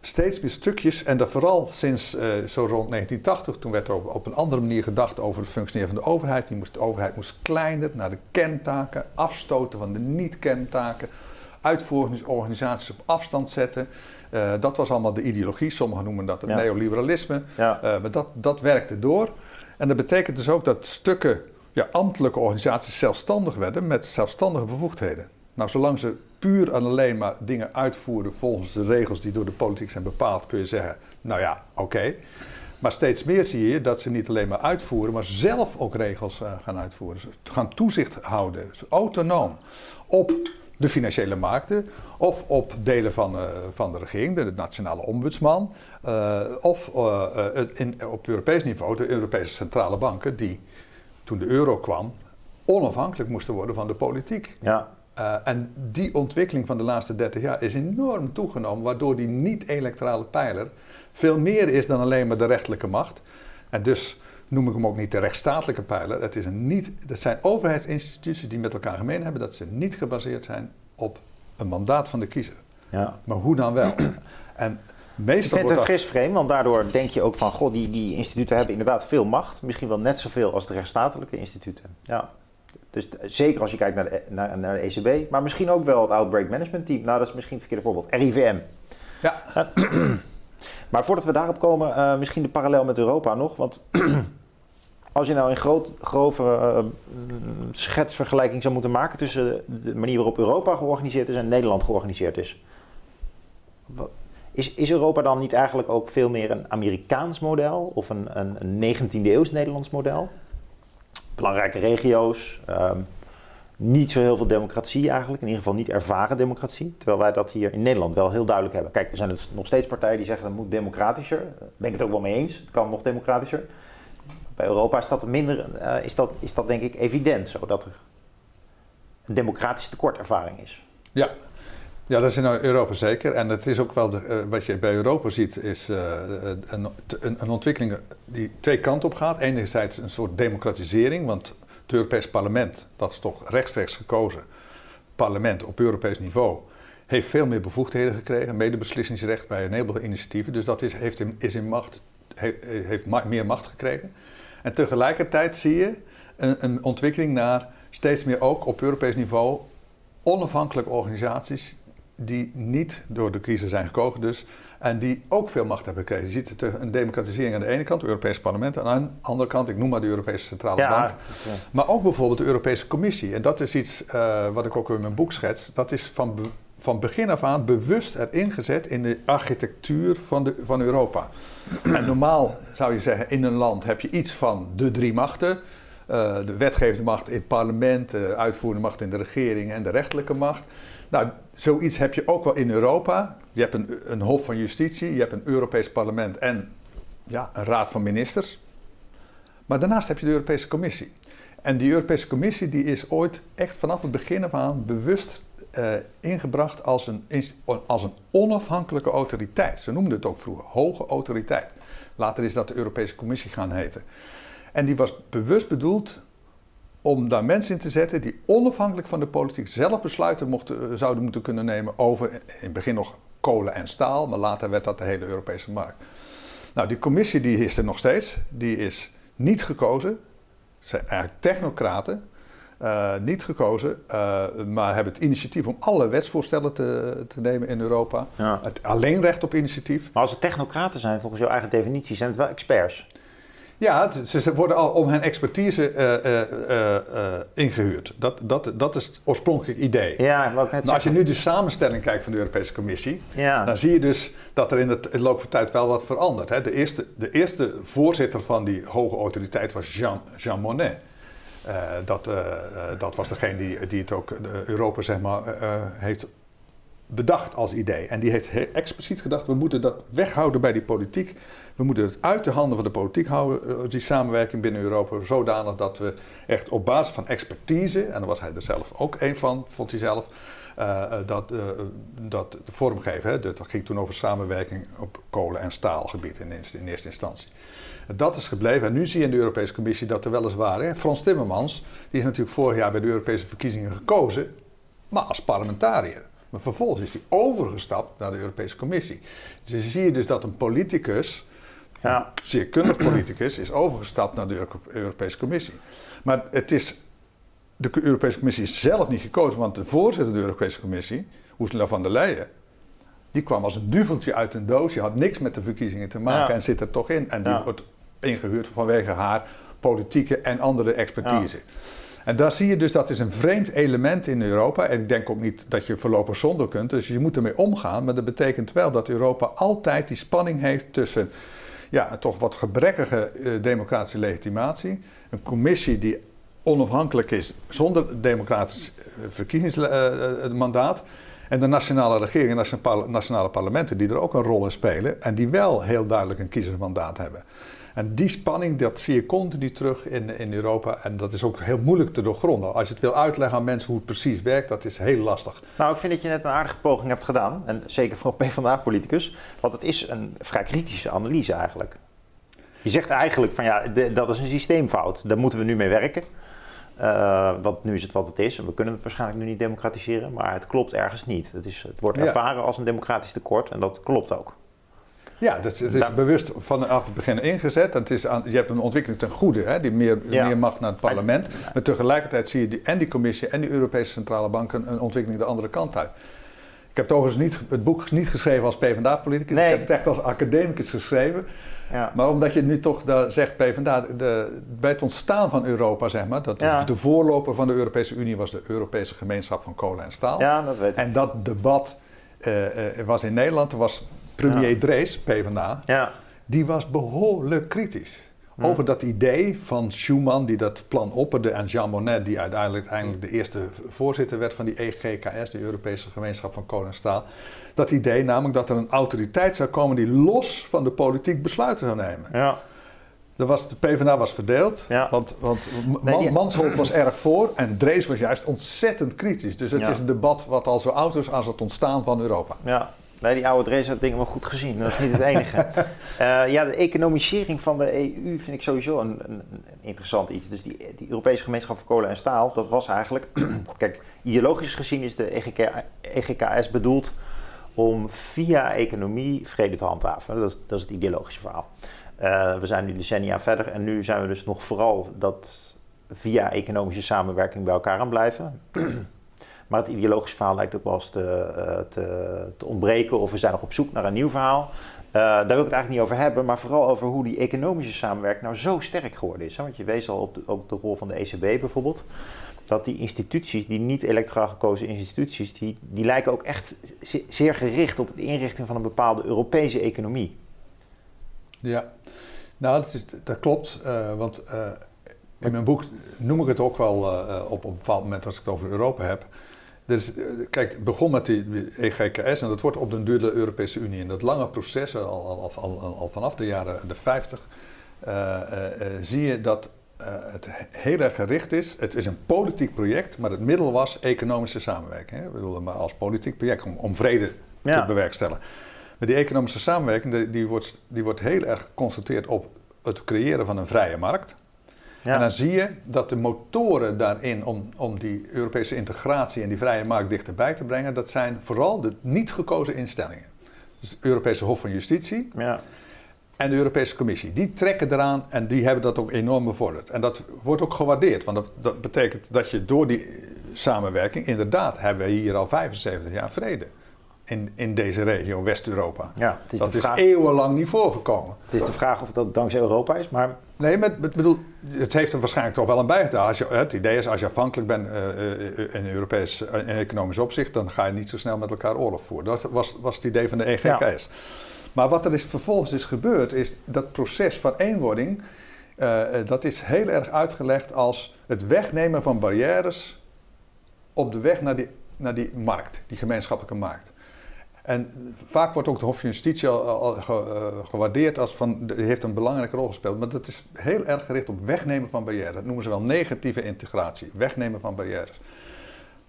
steeds meer stukjes. En dat vooral sinds uh, zo rond 1980. Toen werd er op, op, een andere manier gedacht over het functioneren van de overheid. Die moest, de overheid moest kleiner naar de kerntaken. Afstoten van de niet-kerntaken uitvoeringsorganisaties op afstand zetten. Uh, dat was allemaal de ideologie. Sommigen noemen dat het neoliberalisme. Ja. Uh, maar dat, dat werkte door. En dat betekent dus ook dat stukken ja, ambtelijke organisaties zelfstandig werden met zelfstandige bevoegdheden. Nou, zolang ze puur en alleen maar dingen uitvoeren volgens de regels die door de politiek zijn bepaald, kun je zeggen, nou ja, oké. Okay. Maar steeds meer zie je dat ze niet alleen maar uitvoeren, maar zelf ook regels uh, gaan uitvoeren. Ze gaan toezicht houden, autonoom, op de financiële markten, of op delen van, uh, van de regering, de, nationale ombudsman, uh, of uh, in, op Europees niveau de Europese centrale banken, die toen de euro kwam, onafhankelijk moesten worden van de politiek. Ja. en die ontwikkeling van de laatste 30 jaar is enorm toegenomen, waardoor die niet-electorale pijler veel meer is dan alleen maar de rechterlijke macht. En dus noem ik hem ook niet de rechtsstatelijke pijler. Het, is een niet, het zijn overheidsinstituties die met elkaar gemeen hebben dat ze niet gebaseerd zijn op een mandaat van de kiezer. Ja. Maar hoe dan wel? en meestal ik vind het een fris frame, want daardoor denk je ook van... goh, die, die instituten hebben inderdaad veel macht. Misschien wel net zoveel als de rechtsstatelijke instituten. Ja. Dus zeker als je kijkt naar de, naar, naar de ECB, maar misschien ook wel het Outbreak Management Team. Nou, dat is misschien het verkeerde voorbeeld. RIVM. Ja. maar voordat we daarop komen, uh, misschien de parallel met Europa nog. Want als je nou een groot, grove uh, schetsvergelijking zou moeten maken tussen de manier waarop Europa georganiseerd is en Nederland georganiseerd is. Is, is Europa dan niet eigenlijk ook veel meer een Amerikaans model of een, een, een 19e eeuws Nederlands model? Belangrijke regio's, um, niet zo heel veel democratie eigenlijk, in ieder geval niet ervaren democratie. Terwijl wij dat hier in Nederland wel heel duidelijk hebben. Kijk, er zijn dus nog steeds partijen die zeggen dat moet democratischer. Ben ik het ook wel mee eens, het kan nog democratischer. Bij Europa is dat, minder, uh, is dat, is dat denk ik evident, zodat er een democratische tekortervaring is. Ja, ja, dat is in Europa zeker. En het is ook wel, de, uh, wat je bij Europa ziet, is uh, een, een, ontwikkeling die twee kanten op gaat. Enerzijds een soort democratisering, want het Europees Parlement, dat is toch rechtstreeks gekozen parlement op Europees niveau, heeft veel meer bevoegdheden gekregen, medebeslissingsrecht bij een heleboel initiatieven. Dus dat is, heeft is in macht, heeft meer macht gekregen. En tegelijkertijd zie je een, een ontwikkeling naar steeds meer ook op Europees niveau onafhankelijke organisaties die niet door de kiezer zijn gekozen dus, en die ook veel macht hebben gekregen. Je ziet een democratisering aan de ene kant, het Europese parlement, en aan de andere kant, ik noem maar de Europese Centrale Bank. Ja. Maar ook bijvoorbeeld de Europese Commissie. En dat is iets uh, wat ik ook in mijn boek schets. Dat is van, van begin af aan bewust erin gezet in de architectuur van, de, van Europa. en normaal zou je zeggen, in een land heb je iets van de drie machten. Uh, de wetgevende macht in het parlement, de uitvoerende macht in de regering en de rechterlijke macht. Nou, zoiets heb je ook wel in Europa. Je hebt een, een Hof van Justitie, je hebt een Europees Parlement en ja, een Raad van Ministers. Maar daarnaast heb je de Europese Commissie. En die Europese Commissie die is ooit echt vanaf het begin af aan bewust uh, ingebracht als een, als een onafhankelijke autoriteit. Ze noemden het ook vroeger hoge autoriteit. Later is dat de Europese Commissie gaan heten. En die was bewust bedoeld om daar mensen in te zetten die onafhankelijk van de politiek zelf besluiten mochten, eh, zouden moeten kunnen nemen over in het begin nog kolen en staal, maar later werd dat de hele Europese markt. Nou, die commissie die is er nog steeds, die is niet gekozen, zijn eigenlijk technocraten, uh, niet gekozen, uh, maar hebben het initiatief om alle wetsvoorstellen te, te nemen in Europa. Ja. Het alleen recht op initiatief. Maar als het technocraten zijn, volgens jouw eigen definitie, zijn het wel experts. Ja, ze worden al om hun expertise uh, uh, ingehuurd. Dat, dat, dat is het oorspronkelijke idee. Ja, wat net nou, als je nu de samenstelling kijkt van de Europese Commissie, ja. dan zie je dus dat er in, het, in de loop van tijd wel wat verandert. Hè. De, eerste, de eerste voorzitter van die hoge autoriteit was Jean, Jean Monnet. Dat, dat was degene die, die het ook Europa zeg maar, heeft bedacht als idee. En die heeft expliciet gedacht, we moeten dat weghouden bij die politiek. We moeten het uit de handen van de politiek houden, eh, die samenwerking binnen Europa, zodanig dat we echt op basis van expertise, en daar was hij er zelf ook een van, vond hij zelf, uh, dat, uh, dat vormgeven. Hè? Dat ging toen over samenwerking op kolen- en staalgebied in, in eerste instantie. Dat is gebleven. En nu zie je in de Europese Commissie dat er weliswaar... Hè, Frans Timmermans, die is natuurlijk vorig jaar bij de Europese verkiezingen gekozen... maar als parlementariër. Maar vervolgens is hij overgestapt naar de Europese Commissie. Dus zie je dus dat een politicus, ja. zeer kundig politicus, is overgestapt naar de Europese Commissie. Maar het is, de Europese Commissie is zelf niet gekozen, want de voorzitter van de Europese Commissie, Ursula van der Leyen, die kwam als een duveltje uit een doos. Die had niks met de verkiezingen te maken en zit er toch in. En die wordt ingehuurd vanwege haar politieke en andere expertise. En daar zie je dus dat is een vreemd element in Europa. En ik denk ook niet dat je voorlopig zonder kunt. Dus je moet ermee omgaan. Maar dat betekent wel dat Europa altijd die spanning heeft tussen ja, toch wat gebrekkige uh, democratische legitimatie. Een commissie die onafhankelijk is zonder democratisch uh, verkiezingsmandaat. En de nationale regering en nationale parlementen die er ook een rol in spelen. En die wel heel duidelijk een kiezersmandaat hebben. En die spanning, dat zie je continu terug in, in Europa. En dat is ook heel moeilijk te doorgronden. Als je het wil uitleggen aan mensen hoe het precies werkt, dat is heel lastig. Nou, ik vind dat je net een aardige poging hebt gedaan. En zeker voor een PvdA-politicus. Want het is een vrij kritische analyse eigenlijk. Je zegt eigenlijk van ja, dat is een systeemfout. Daar moeten we nu mee werken. Uh, want nu is het wat het is en we kunnen het waarschijnlijk nu niet democratiseren, maar het klopt ergens niet. Het, is, het wordt ervaren als een democratisch tekort en dat klopt ook. Ja, dat, het is bewust vanaf het begin ingezet. Het is aan, je hebt een ontwikkeling ten goede, hè, die meer, meer macht naar het parlement. Maar tegelijkertijd zie je die, en die commissie en die Europese Centrale Bank een, ontwikkeling de andere kant uit. Ik heb het overigens niet, het boek niet geschreven als PvdA-politicus. Nee. Ik heb het echt als academicus geschreven. Ja. Maar omdat je nu toch daar zegt, PvdA, de, bij het ontstaan van Europa, zeg maar, dat de, de voorloper van de Europese Unie was de Europese gemeenschap van kolen en staal. ja, dat weet ik. En dat debat eh, eh, was in Nederland, er was premier. Drees, PvdA, Ja, die was behoorlijk kritisch. Over dat idee van Schuman, die dat plan opperde, en Jean Monnet, die uiteindelijk eindelijk de eerste voorzitter werd van die EGKS, de Europese Gemeenschap van en Staal. Dat idee namelijk dat er een autoriteit zou komen die los van de politiek besluiten zou nemen. ja. Er was, de PvdA was verdeeld, Ja. want, want Man, Nee, die- Mansholt was erg voor en Drees was juist ontzettend kritisch. Dus het Ja. is een debat wat al zo oud is als het ontstaan van Europa. Ja, nee, die oude Drees had dingen wel goed gezien. Dat is niet het enige. Eh, ja, de economisering van de EU vind ik sowieso een, een, een interessant iets. Dus die, die Europese gemeenschap voor kolen en staal, dat was eigenlijk... kijk, ideologisch gezien is de E EGK, EGKS bedoeld om via economie vrede te handhaven. Dat is, dat is het ideologische verhaal. Eh, we zijn nu decennia verder en nu zijn we dus nog vooral dat via economische samenwerking bij elkaar aan blijven. Maar het ideologische verhaal lijkt ook wel eens te, eh, te, te ontbreken. Of we zijn nog op zoek naar een nieuw verhaal. Eh, daar wil ik het eigenlijk niet over hebben. Maar vooral over hoe die economische samenwerking nou zo sterk geworden is. Hè? Want je wees al op de, rol van de ECB bijvoorbeeld. Dat die instituties, die niet electoraal gekozen instituties, die, die lijken ook echt ze- zeer gericht op de inrichting van een bepaalde Europese economie. Ja, nou dat, is, dat klopt. eh, want in mijn boek noem ik het ook wel eh, op een bepaald moment als ik het over Europa heb. Dus, kijk, het begon met die EGKS en dat wordt op den duur de Europese Unie. En dat lange proces, al, al, al, al, vanaf de jaren de 50, eh, eh, zie je dat het heel erg gericht is. Het is een politiek project, maar het middel was economische samenwerking. Hè? Ik bedoel, maar als politiek project om, om vrede te bewerkstelligen. Maar die economische samenwerking die, die, wordt, die wordt heel erg geconcentreerd op het creëren van een vrije markt. Ja. En dan zie je dat de motoren daarin om, om die Europese integratie en die vrije markt dichterbij te brengen, dat zijn vooral de niet gekozen instellingen. Dus het Europese Hof van Justitie ja. en de Europese Commissie. Die trekken eraan en die hebben dat ook enorm bevorderd. En dat wordt ook gewaardeerd, want dat, dat betekent dat je door die samenwerking, inderdaad, hebben we hier al 75 jaar vrede. In, in deze regio, West-Europa. ja. Het is, Dat is eeuwenlang niet voorgekomen. het is de vraag of dat dankzij Europa is. Maar Nee, maar ik bedoel, het heeft er waarschijnlijk toch wel aan bijgedragen. Als je, het idee is, als je afhankelijk bent eh, eh, in Europees en economisch opzicht, dan ga je niet zo snel met elkaar oorlog voeren. Dat was, was het idee van de EGKS. Maar wat er is, vervolgens is gebeurd, is dat proces van eenwording, eh, eh, dat is heel erg uitgelegd als het wegnemen van barrières op de weg naar die, naar die markt, die gemeenschappelijke markt. En vaak wordt ook de Hof van Justitie al, al ge- eh, gewaardeerd als van, die heeft een belangrijke rol gespeeld. Maar dat is heel erg gericht op wegnemen van barrières. Dat noemen ze wel negatieve integratie, wegnemen van barrières.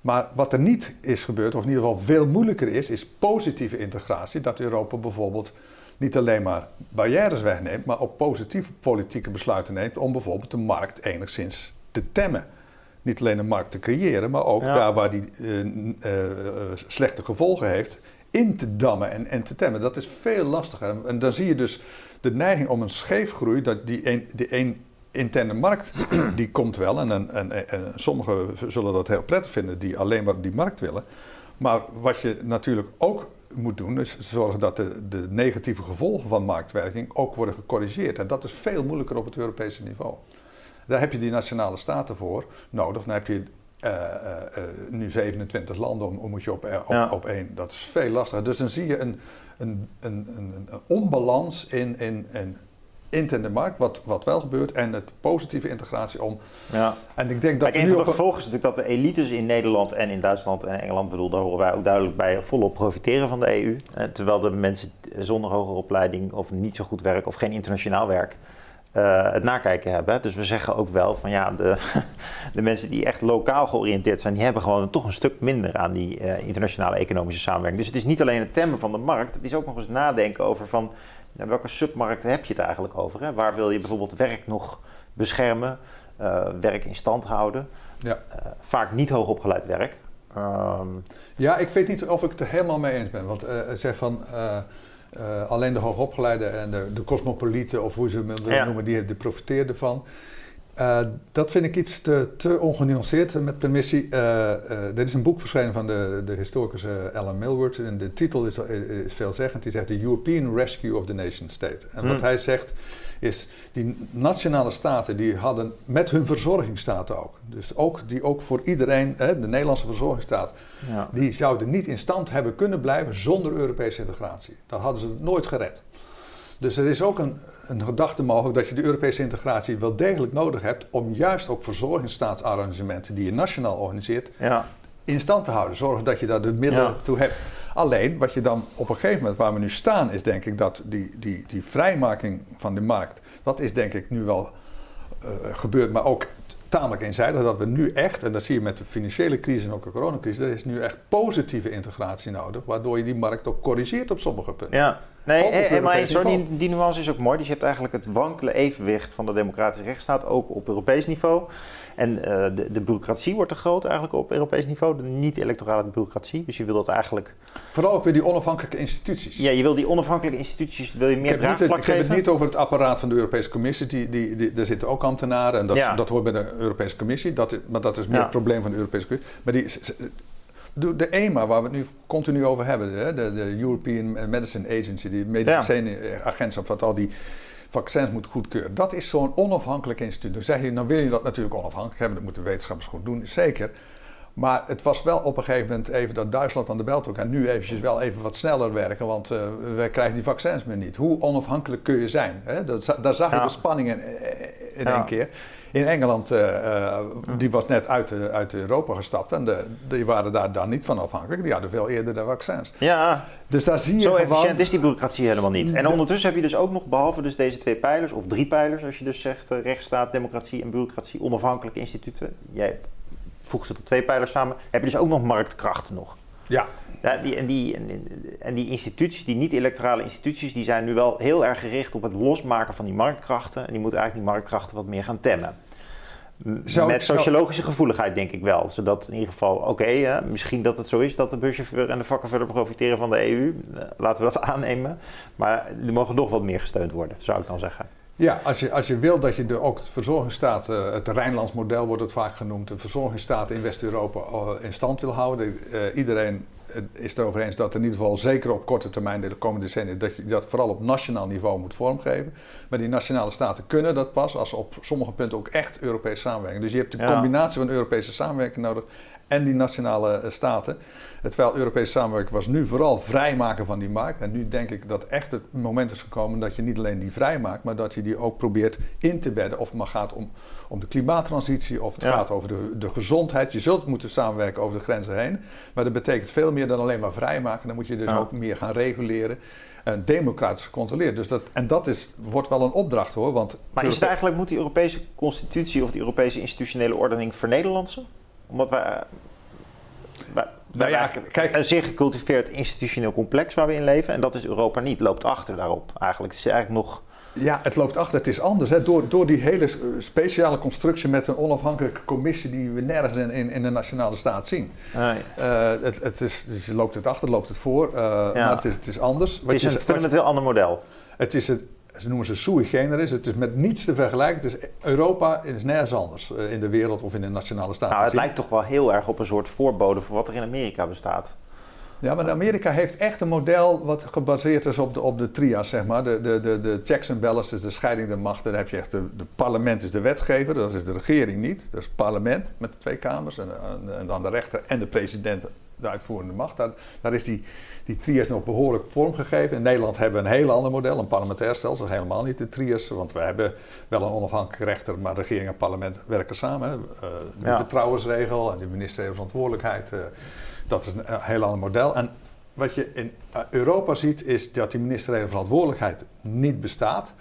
Maar wat er niet is gebeurd, of in ieder geval veel moeilijker is, is positieve integratie. Dat Europa bijvoorbeeld niet alleen maar barrières wegneemt, maar ook positieve politieke besluiten neemt om bijvoorbeeld de markt enigszins te temmen. Niet alleen een markt te creëren, maar ook Ja. daar waar die eh, eh, slechte gevolgen heeft, in te dammen en, en te temmen. Dat is veel lastiger. En, dan zie je dus de neiging om een scheefgroei, dat die een, die interne markt, die komt wel. En, en, en, en sommigen zullen dat heel prettig vinden, die alleen maar die markt willen. Maar wat je natuurlijk ook moet doen, is zorgen dat de, de negatieve gevolgen van marktwerking ook worden gecorrigeerd. En dat is veel moeilijker op het Europese niveau. Daar heb je die nationale staten voor nodig. Dan heb je eh, eh, eh, nu 27 landen, om, om moet je op, op, Ja. op één. Dat is veel lastiger. Dus dan zie je een, een, een, een, een onbalans in, in, in interne markt, wat, wat wel gebeurt, en het positieve integratie om. ja. En ik denk dat Kijk, een van de gevolgen is natuurlijk dat de elites in Nederland en in Duitsland en Engeland, bedoel, daar horen wij ook duidelijk bij, volop profiteren van de EU. Eh, terwijl de mensen zonder hogere opleiding of niet zo goed werk of geen internationaal werk eh, het nakijken hebben. Dus we zeggen ook wel van ja, de, de mensen die echt lokaal georiënteerd zijn, die hebben gewoon toch een stuk minder aan die eh, internationale economische samenwerking. Dus het is niet alleen het temmen van de markt, het is ook nog eens nadenken over van welke submarkten heb je het eigenlijk over. Hè? Waar wil je bijvoorbeeld werk nog beschermen, eh, werk in stand houden. Ja. Vaak niet hoogopgeleid werk. Ehm, Ja, ik weet niet of ik het er helemaal mee eens ben. Want zeg van eh, eh, alleen de hoogopgeleiden en de, de cosmopolieten, of hoe ze hem willen Ja. noemen, die, die profiteerden ervan. Uh, dat vind ik iets te, te ongenuanceerd, met permissie. Uh, er is een boek verschenen van de, de historicus Alan Milward. En de titel is, is veelzeggend. Die zegt The European Rescue of the Nation State. En wat hij zegt is, die nationale staten die hadden met hun verzorgingsstaten ook. Dus ook, die ook voor iedereen, hè, de Nederlandse verzorgingsstaat, ja. die zouden niet in stand hebben kunnen blijven zonder Europese integratie. Dat hadden ze nooit gered. Dus er is ook een, een gedachte mogelijk dat je de Europese integratie wel degelijk nodig hebt om juist ook verzorgingsstaatsarrangementen die je nationaal organiseert ja. in stand te houden. Zorgen dat je daar de middelen toe hebt. Alleen, wat je dan op een gegeven moment waar we nu staan, is denk ik dat die, die, die vrijmaking van de markt, dat is denk ik nu wel uh, gebeurd, maar ook tamelijk eenzijdig. Dat we nu echt, en dat zie je met de financiële crisis en ook de coronacrisis, er is nu echt positieve integratie nodig, waardoor je die markt ook corrigeert op sommige punten. Ja. Nee, helemaal eens. Die, die nuance is ook mooi. Dus je hebt eigenlijk het wankele evenwicht van de democratische rechtsstaat ook op Europees niveau. En uh, de, de, bureaucratie wordt te groot eigenlijk op Europees niveau. De niet-electorale bureaucratie. Dus je wil dat eigenlijk... Vooral ook weer die onafhankelijke instituties. Ja, je wil die onafhankelijke instituties wil je meer draagvlak geven. Ik heb het niet over het apparaat van de Europese Commissie. Die, die, die, daar zitten ook ambtenaren. En dat, ja. dat hoort bij de Europese Commissie. Dat, maar dat is meer het probleem van de Europese Commissie. Maar die de EMA, waar we het nu continu over hebben, de, de European Medicine Agency, die medicijnagentschap, wat al die vaccins moet goedkeuren. Dat is zo'n onafhankelijk instituut. Dan zeg je, dan wil je dat natuurlijk onafhankelijk hebben, dat moeten wetenschappers goed doen, zeker. Maar het was wel op een gegeven moment even dat Duitsland aan de bel trok. En nu eventjes wel even wat sneller werken, want uh, wij krijgen die vaccins meer niet. Hoe onafhankelijk kun je zijn? Hè? Dat, daar zag je de spanning in, in één keer. In Engeland, uh, die was net uit, uit Europa gestapt en de, die waren daar dan niet van afhankelijk. Die hadden veel eerder de vaccins. Ja, dus daar zie je zo efficiënt is die bureaucratie helemaal niet. En ondertussen heb je dus ook nog, behalve dus deze twee pijlers, of drie pijlers, als je dus zegt rechtsstaat, democratie en bureaucratie, onafhankelijke instituten. Jij voegt ze tot twee pijlers samen. Heb je dus ook nog marktkrachten nog. Ja. ja die, en, die, en, die instituties, die niet-electorale instituties, die zijn nu wel heel erg gericht op het losmaken van die marktkrachten. En die moeten eigenlijk die marktkrachten wat meer gaan temmen. Met sociologische gevoeligheid denk ik wel. Zodat in ieder geval, oké, misschien dat het zo is dat de buschauffeur en de vakkenvuller profiteren van de EU. Eh, laten we dat aannemen. Maar die mogen nog wat meer gesteund worden, zou ik dan zeggen. Ja, als je, als je wil dat je de, ook het verzorgingsstaat, uh, het Rijnlands model wordt het vaak genoemd, de verzorgingsstaat in West-Europa uh, in stand wil houden. Uh, iedereen is erover eens dat in ieder geval zeker op korte termijn, de komende decennia, dat je dat vooral op nationaal niveau moet vormgeven. Maar die nationale staten kunnen dat pas als ze op sommige punten ook echt Europees samenwerken. Dus je hebt een combinatie van Europese samenwerking nodig en die nationale eh, staten. Terwijl Europese samenwerking was nu vooral vrijmaken van die markt. En nu denk ik dat echt het moment is gekomen dat je niet alleen die vrijmaakt, maar dat je die ook probeert in te bedden. Of het maar gaat om, om de klimaattransitie of het gaat over de, de gezondheid. Je zult moeten samenwerken over de grenzen heen. Maar dat betekent veel meer dan alleen maar vrijmaken. Dan moet je dus ook meer gaan reguleren en democratisch gecontroleerd. Dus dat, en dat is, wordt wel een opdracht hoor. Want maar is het eigenlijk, moet die Europese constitutie of die Europese institutionele ordening vernederlandsen? Omdat wij, wij, nou ja, kijk, een zeer gecultiveerd institutioneel complex waar we in leven. En dat is Europa niet. Loopt achter daarop. Eigenlijk het is eigenlijk nog. Ja, het loopt achter. Het is anders. Hè. Door, door die hele speciale constructie met een onafhankelijke commissie die we nergens in, in, in de nationale staat zien. Ah, ja. uh, het, het is, dus je loopt het achter, loopt het voor. Uh, ja. Maar het is, het is anders. Het is een fundamenteel ander model. Het is het, ze noemen ze sui generis. Het is met niets te vergelijken. Dus Europa is nergens anders eh, in de wereld of in de nationale staten. Nou, het lijkt toch wel heel erg op een soort voorbode voor wat er in Amerika bestaat. Ja, maar Amerika heeft echt een model wat gebaseerd is op de, op de trias, zeg maar. De, de, de, de checks and balances, de scheiding der machten. Daar heb je echt de, de parlement is de wetgever, dat is de regering niet. Dat is het parlement met de twee kamers en, en dan de rechter en de president, de uitvoerende macht. Daar, daar is die, die trias nog behoorlijk vormgegeven. In Nederland hebben we een heel ander model, een parlementair stelsel, helemaal niet de trias. Want we hebben wel een onafhankelijke rechter, maar regering en parlement werken samen. Uh, de vertrouwensregel en de ministerie verantwoordelijkheid, uh, dat is een heel ander model. En wat je in eh, Europa ziet, is dat die ministerie verantwoordelijkheid niet bestaat.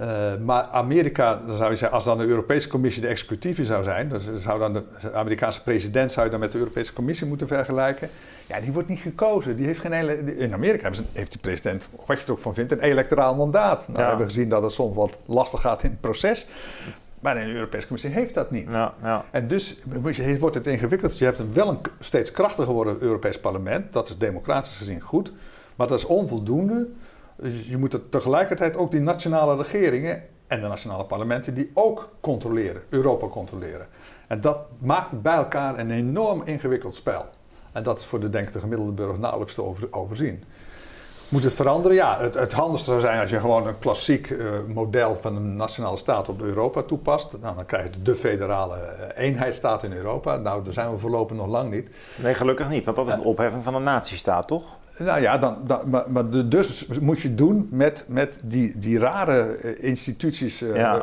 Uh, maar Amerika, dan zou je zeggen, als dan de Europese Commissie de executieve zou zijn, dus zou dan de Amerikaanse president zou je dan met de Europese Commissie moeten vergelijken. Ja, die wordt niet gekozen. Die heeft geen hele, in Amerika heeft de president, wat je er ook van vindt, een electoraal mandaat. Nou, we hebben gezien dat het soms wat lastig gaat in het proces. Maar in de Europese Commissie heeft dat niet. Ja, ja. En dus wordt het ingewikkeld. Je hebt een wel een steeds krachtiger geworden Europees parlement. Dat is democratisch gezien goed. Maar dat is onvoldoende. Dus je moet tegelijkertijd ook die nationale regeringen en de nationale parlementen die ook controleren, Europa controleren. En dat maakt bij elkaar een enorm ingewikkeld spel. En dat is voor de, denk de gemiddelde burger nauwelijks te over, overzien. Moet het veranderen? Ja, het, het handigste zou zijn als je gewoon een klassiek uh, model van een nationale staat op Europa toepast. Nou, dan krijg je de federale uh, eenheidsstaat in Europa. Nou, daar zijn we voorlopig nog lang niet. Nee, gelukkig niet, want dat is een opheffing van een natiestaat, toch? Nou ja, dan, dan, maar, maar dus moet je doen met, met die, die rare instituties, uh, ja.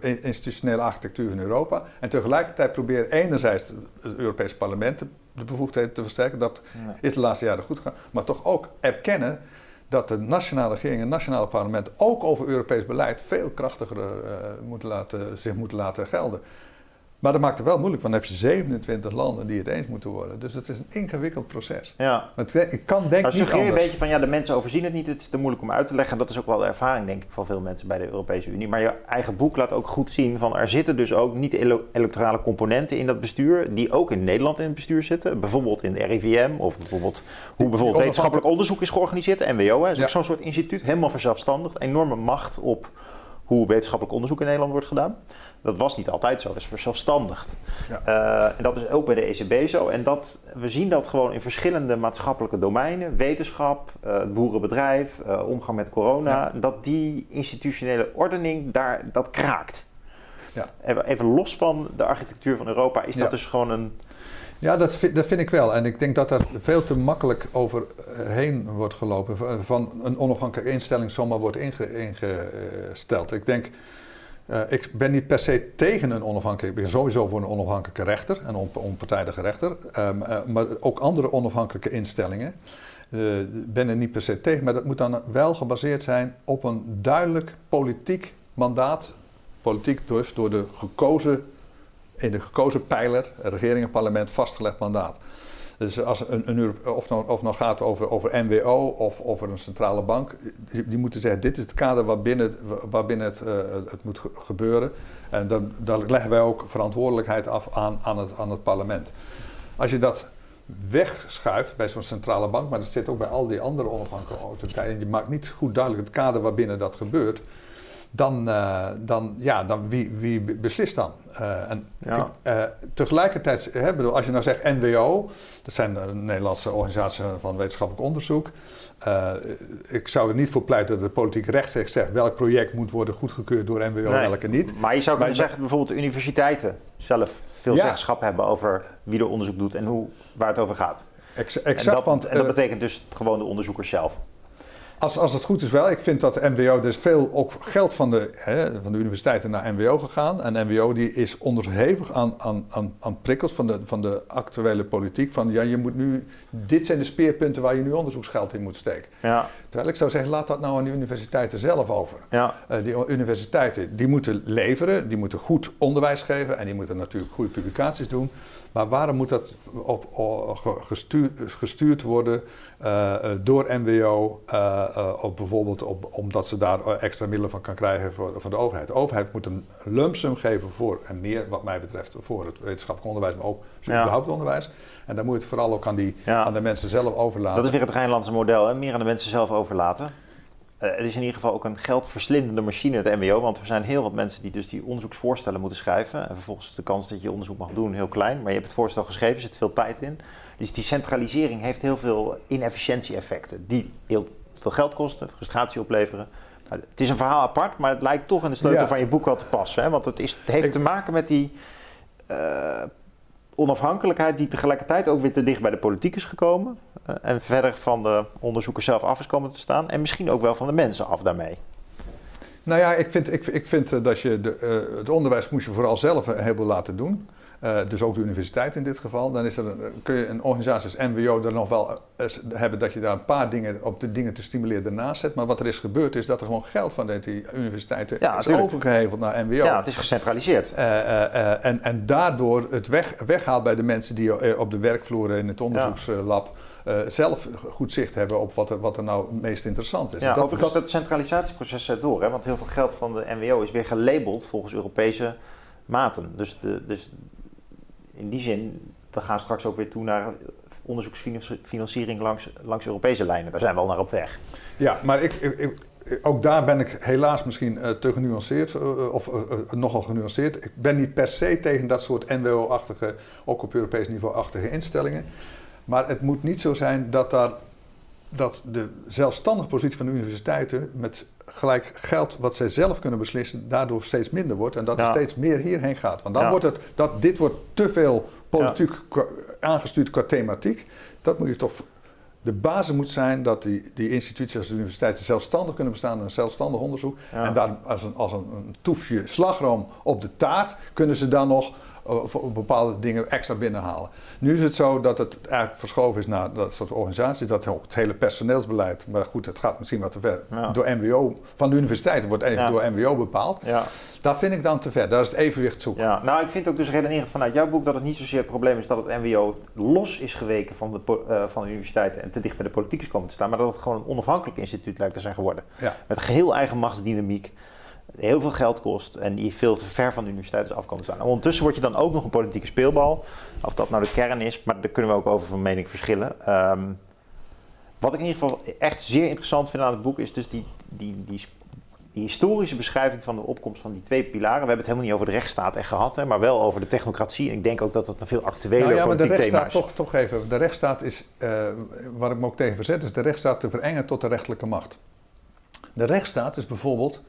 institutionele architectuur van Europa. En tegelijkertijd proberen enerzijds het Europese parlement de bevoegdheden te versterken. Dat ja. is de laatste jaren goed gegaan. Maar toch ook erkennen dat de nationale regering en nationale parlement ook over Europees beleid veel krachtiger uh, moeten laten, zich moeten laten gelden. Maar dat maakt het wel moeilijk, want dan heb je 27 landen die het eens moeten worden. Dus het is een ingewikkeld proces. Ja. Maar ik kan denk nou, suggereer je een beetje van, ja, de mensen overzien het niet, het is te moeilijk om uit te leggen. En dat is ook wel de ervaring, denk ik, van veel mensen bij de Europese Unie. Maar je eigen boek laat ook goed zien van, er zitten dus ook niet-electorale componenten in dat bestuur, die ook in Nederland in het bestuur zitten. Bijvoorbeeld in de RIVM, of bijvoorbeeld hoe bijvoorbeeld wetenschappelijk onderzoek is georganiseerd. De NWO hè, is ja. ook zo'n soort instituut, helemaal verzelfstandigd. Enorme macht op hoe wetenschappelijk onderzoek in Nederland wordt gedaan. Dat was niet altijd zo, dat is verzelfstandigd. Ja. Uh, en dat is ook bij de ECB zo. En dat, we zien dat gewoon in verschillende maatschappelijke domeinen, wetenschap, het boerenbedrijf, uh, omgang met corona, ja. dat die institutionele ordening daar, dat kraakt. Ja. Even, los van de architectuur van Europa, is dat dus gewoon een. Ja, dat vind, dat vind ik wel. En ik denk dat daar veel te makkelijk overheen wordt gelopen. Van een onafhankelijke instelling zomaar wordt inge, ingesteld. Ik denk uh, ik ben niet per se tegen een onafhankelijke, ik ben sowieso voor een onafhankelijke rechter, een on, onpartijdige rechter, um, uh, maar ook andere onafhankelijke instellingen. Uh, ben er niet per se tegen, maar dat moet dan wel gebaseerd zijn op een duidelijk politiek mandaat. Politiek dus door de gekozen, in de gekozen pijler, regering en parlement vastgelegd mandaat. Dus als een, een, of, nou, of nou gaat over, over NWO of over een centrale bank, die, moeten zeggen: dit is het kader waarbinnen, waarbinnen het, uh, het moet gebeuren. En dan, leggen wij ook verantwoordelijkheid af aan, aan, het, aan het parlement. Als je dat wegschuift bij zo'n centrale bank, maar dat zit ook bij al die andere onafhankelijke autoriteiten, en je maakt niet goed duidelijk het kader waarbinnen dat gebeurt dan, uh, dan, ja, dan wie, wie beslist dan? Uh, en ja. uh, tegelijkertijd, hè, bedoel, als je nou zegt NWO, dat zijn de Nederlandse organisaties van wetenschappelijk onderzoek. ik zou er niet voor pleiten dat de politiek rechtstreeks zegt welk project moet worden goedgekeurd door NWO en nee, welke niet. Maar je zou kunnen zeggen bijvoorbeeld de universiteiten zelf veel ja. zeggenschap hebben over wie er onderzoek doet en hoe, waar het over gaat. Ex exact, en dat, want, en dat betekent dus gewoon de onderzoekers zelf. Als, als het goed is wel. Ik vind dat de NWO, er is veel ook geld van de, hè, van de universiteiten naar NWO gegaan. En NWO die is onderhevig aan, aan, aan, aan prikkels van de, van de actuele politiek. Van ja, je moet nu, dit zijn de speerpunten waar je nu onderzoeksgeld in moet steken. Ja. Terwijl ik zou zeggen, laat dat nou aan de universiteiten zelf over. Ja. Uh, die universiteiten die moeten leveren, die moeten goed onderwijs geven en die moeten natuurlijk goede publicaties doen. Maar waarom moet dat op, op gestuurd, gestuurd worden uh, door NWO, uh, op bijvoorbeeld op, omdat ze daar extra middelen van kan krijgen voor, van de overheid? De overheid moet een lump sum geven voor, en meer wat mij betreft, voor het wetenschappelijk onderwijs, maar ook het ja. überhaupt onderwijs. En dan moet je het vooral ook aan, die, ja. aan de mensen zelf overlaten. Dat is weer het Rijnlandse model, hè? meer aan de mensen zelf overlaten. Het is in ieder geval ook een geldverslindende machine, het MBO. Want er zijn heel wat mensen die dus die onderzoeksvoorstellen moeten schrijven. En vervolgens is de kans dat je onderzoek mag doen heel klein. Maar je hebt het voorstel geschreven, er zit veel tijd in. Dus die centralisering heeft heel veel inefficiëntie-effecten. Die heel veel geld kosten, frustratie opleveren. Nou, het is een verhaal apart, maar het lijkt toch in de sleutel ja. van je boek wel te passen. Hè? Want het, is, het heeft Ik... te maken met die uh, onafhankelijkheid die tegelijkertijd ook weer te dicht bij de politiek is gekomen. Uh, en verder van de onderzoekers zelf af is komen te staan. En misschien ook wel van de mensen af daarmee. Nou ja, ik vind, ik, ik vind dat je de, uh, het onderwijs moest je vooral zelf een heleboel laten doen. Uh, dus ook de universiteit in dit geval. Dan is er een, kun je een organisatie als MWO er nog wel uh, hebben dat je daar een paar dingen op de dingen te stimuleren ernaast zet. Maar wat er is gebeurd is dat er gewoon geld van die universiteiten ja, is overgeheveld naar MWO. Ja, het is gecentraliseerd. Uh, en, en daardoor het weg, weghaalt bij de mensen die op de werkvloer in het onderzoekslab. Zelf goed zicht hebben op wat er, wat er nou het meest interessant is. Ja, dat, overigens dat, het centralisatieproces zet door. Hè? Want heel veel geld van de MWO is weer gelabeld volgens Europese maten. Dus, de, dus in die zin, we gaan straks ook weer toe naar onderzoeksfinanciering langs, langs Europese lijnen. Daar zijn we al naar op weg. Ja, maar ik, ik, ook daar ben ik helaas misschien uh, te genuanceerd, uh, of nogal genuanceerd. Ik ben niet per se tegen dat soort NWO-achtige, ook op Europees niveau-achtige instellingen. Maar het moet niet zo zijn dat, daar, dat de zelfstandige positie van de universiteiten met gelijk geld wat zij zelf kunnen beslissen, daardoor steeds minder wordt. En dat er steeds meer hierheen gaat. Want dan wordt het, dat dit wordt te veel politiek aangestuurd qua thematiek. Dat moet je toch de basis moet zijn dat die, die instituties als de universiteiten zelfstandig kunnen bestaan, een zelfstandig onderzoek. En daar als een, als een, een toefje slagroom op de taart kunnen ze dan nog uh, voor bepaalde dingen extra binnenhalen. Nu is het zo dat het eigenlijk verschoven is naar dat soort organisaties, dat ook het hele personeelsbeleid, maar goed, het gaat misschien wat te ver, door MWO, van de universiteiten wordt eigenlijk door MWO bepaald. Ja. Daar vind ik dan te ver, daar is het evenwicht zoeken. Ja, nou ik vind ook dus redenerend vanuit jouw boek dat het niet zozeer het probleem is dat het MWO los is geweken van de, uh, van de universiteiten en te dicht bij de politiek is komen te staan, maar dat het gewoon een onafhankelijk instituut lijkt te zijn geworden. Met een geheel eigen machtsdynamiek heel veel geld kost en die veel te ver van de universiteit is afkomen staan. ondertussen word je dan ook nog een politieke speelbal. Of dat nou de kern is, maar daar kunnen we ook over van mening verschillen. Um, wat ik in ieder geval echt zeer interessant vind aan het boek is dus die, die, die, die, historische beschrijving van de opkomst van die twee pilaren. We hebben het helemaal niet over de rechtsstaat echt gehad, hè, maar wel over de technocratie. En ik denk ook dat dat een veel actueler nou ja, maar de rechtsstaat, Toch, toch even, de rechtsstaat is, uh, waar ik me ook tegen verzet, is de rechtsstaat te verengen tot de rechterlijke macht. De rechtsstaat is bijvoorbeeld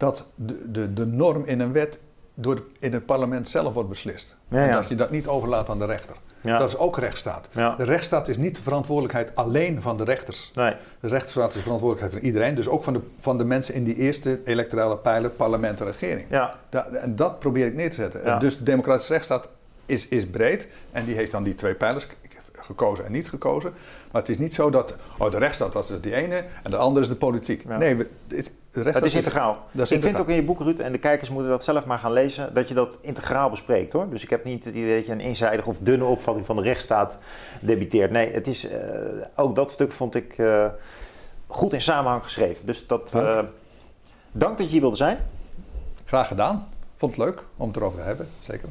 dat de, de, de norm in een wet door in het parlement zelf wordt beslist. En dat je dat niet overlaat aan de rechter. Dat is ook rechtsstaat. De rechtsstaat is niet de verantwoordelijkheid alleen van de rechters. Nee. De rechtsstaat is de verantwoordelijkheid van iedereen. Dus ook van de, van de mensen in die eerste electorale pijler, parlement en regering. Ja. en dat probeer ik neer te zetten. Dus de democratische rechtsstaat is, is breed. En die heeft dan die twee pijlers gekozen en niet gekozen. Maar het is niet zo dat oh, de rechtsstaat dat is die ene en de andere is de politiek. Nee, we, het, het is integraal. Is, ik vind ook in je boek, Ruud, en de kijkers moeten dat zelf maar gaan lezen, dat je dat integraal bespreekt hoor. Dus ik heb niet het idee dat je een eenzijdige of dunne opvatting van de rechtsstaat debiteert. Nee, het is, uh, ook dat stuk vond ik uh, goed in samenhang geschreven. Dus dat, dank. Uh, dank dat je hier wilde zijn. Graag gedaan. Vond het leuk om het erover te hebben, zeker.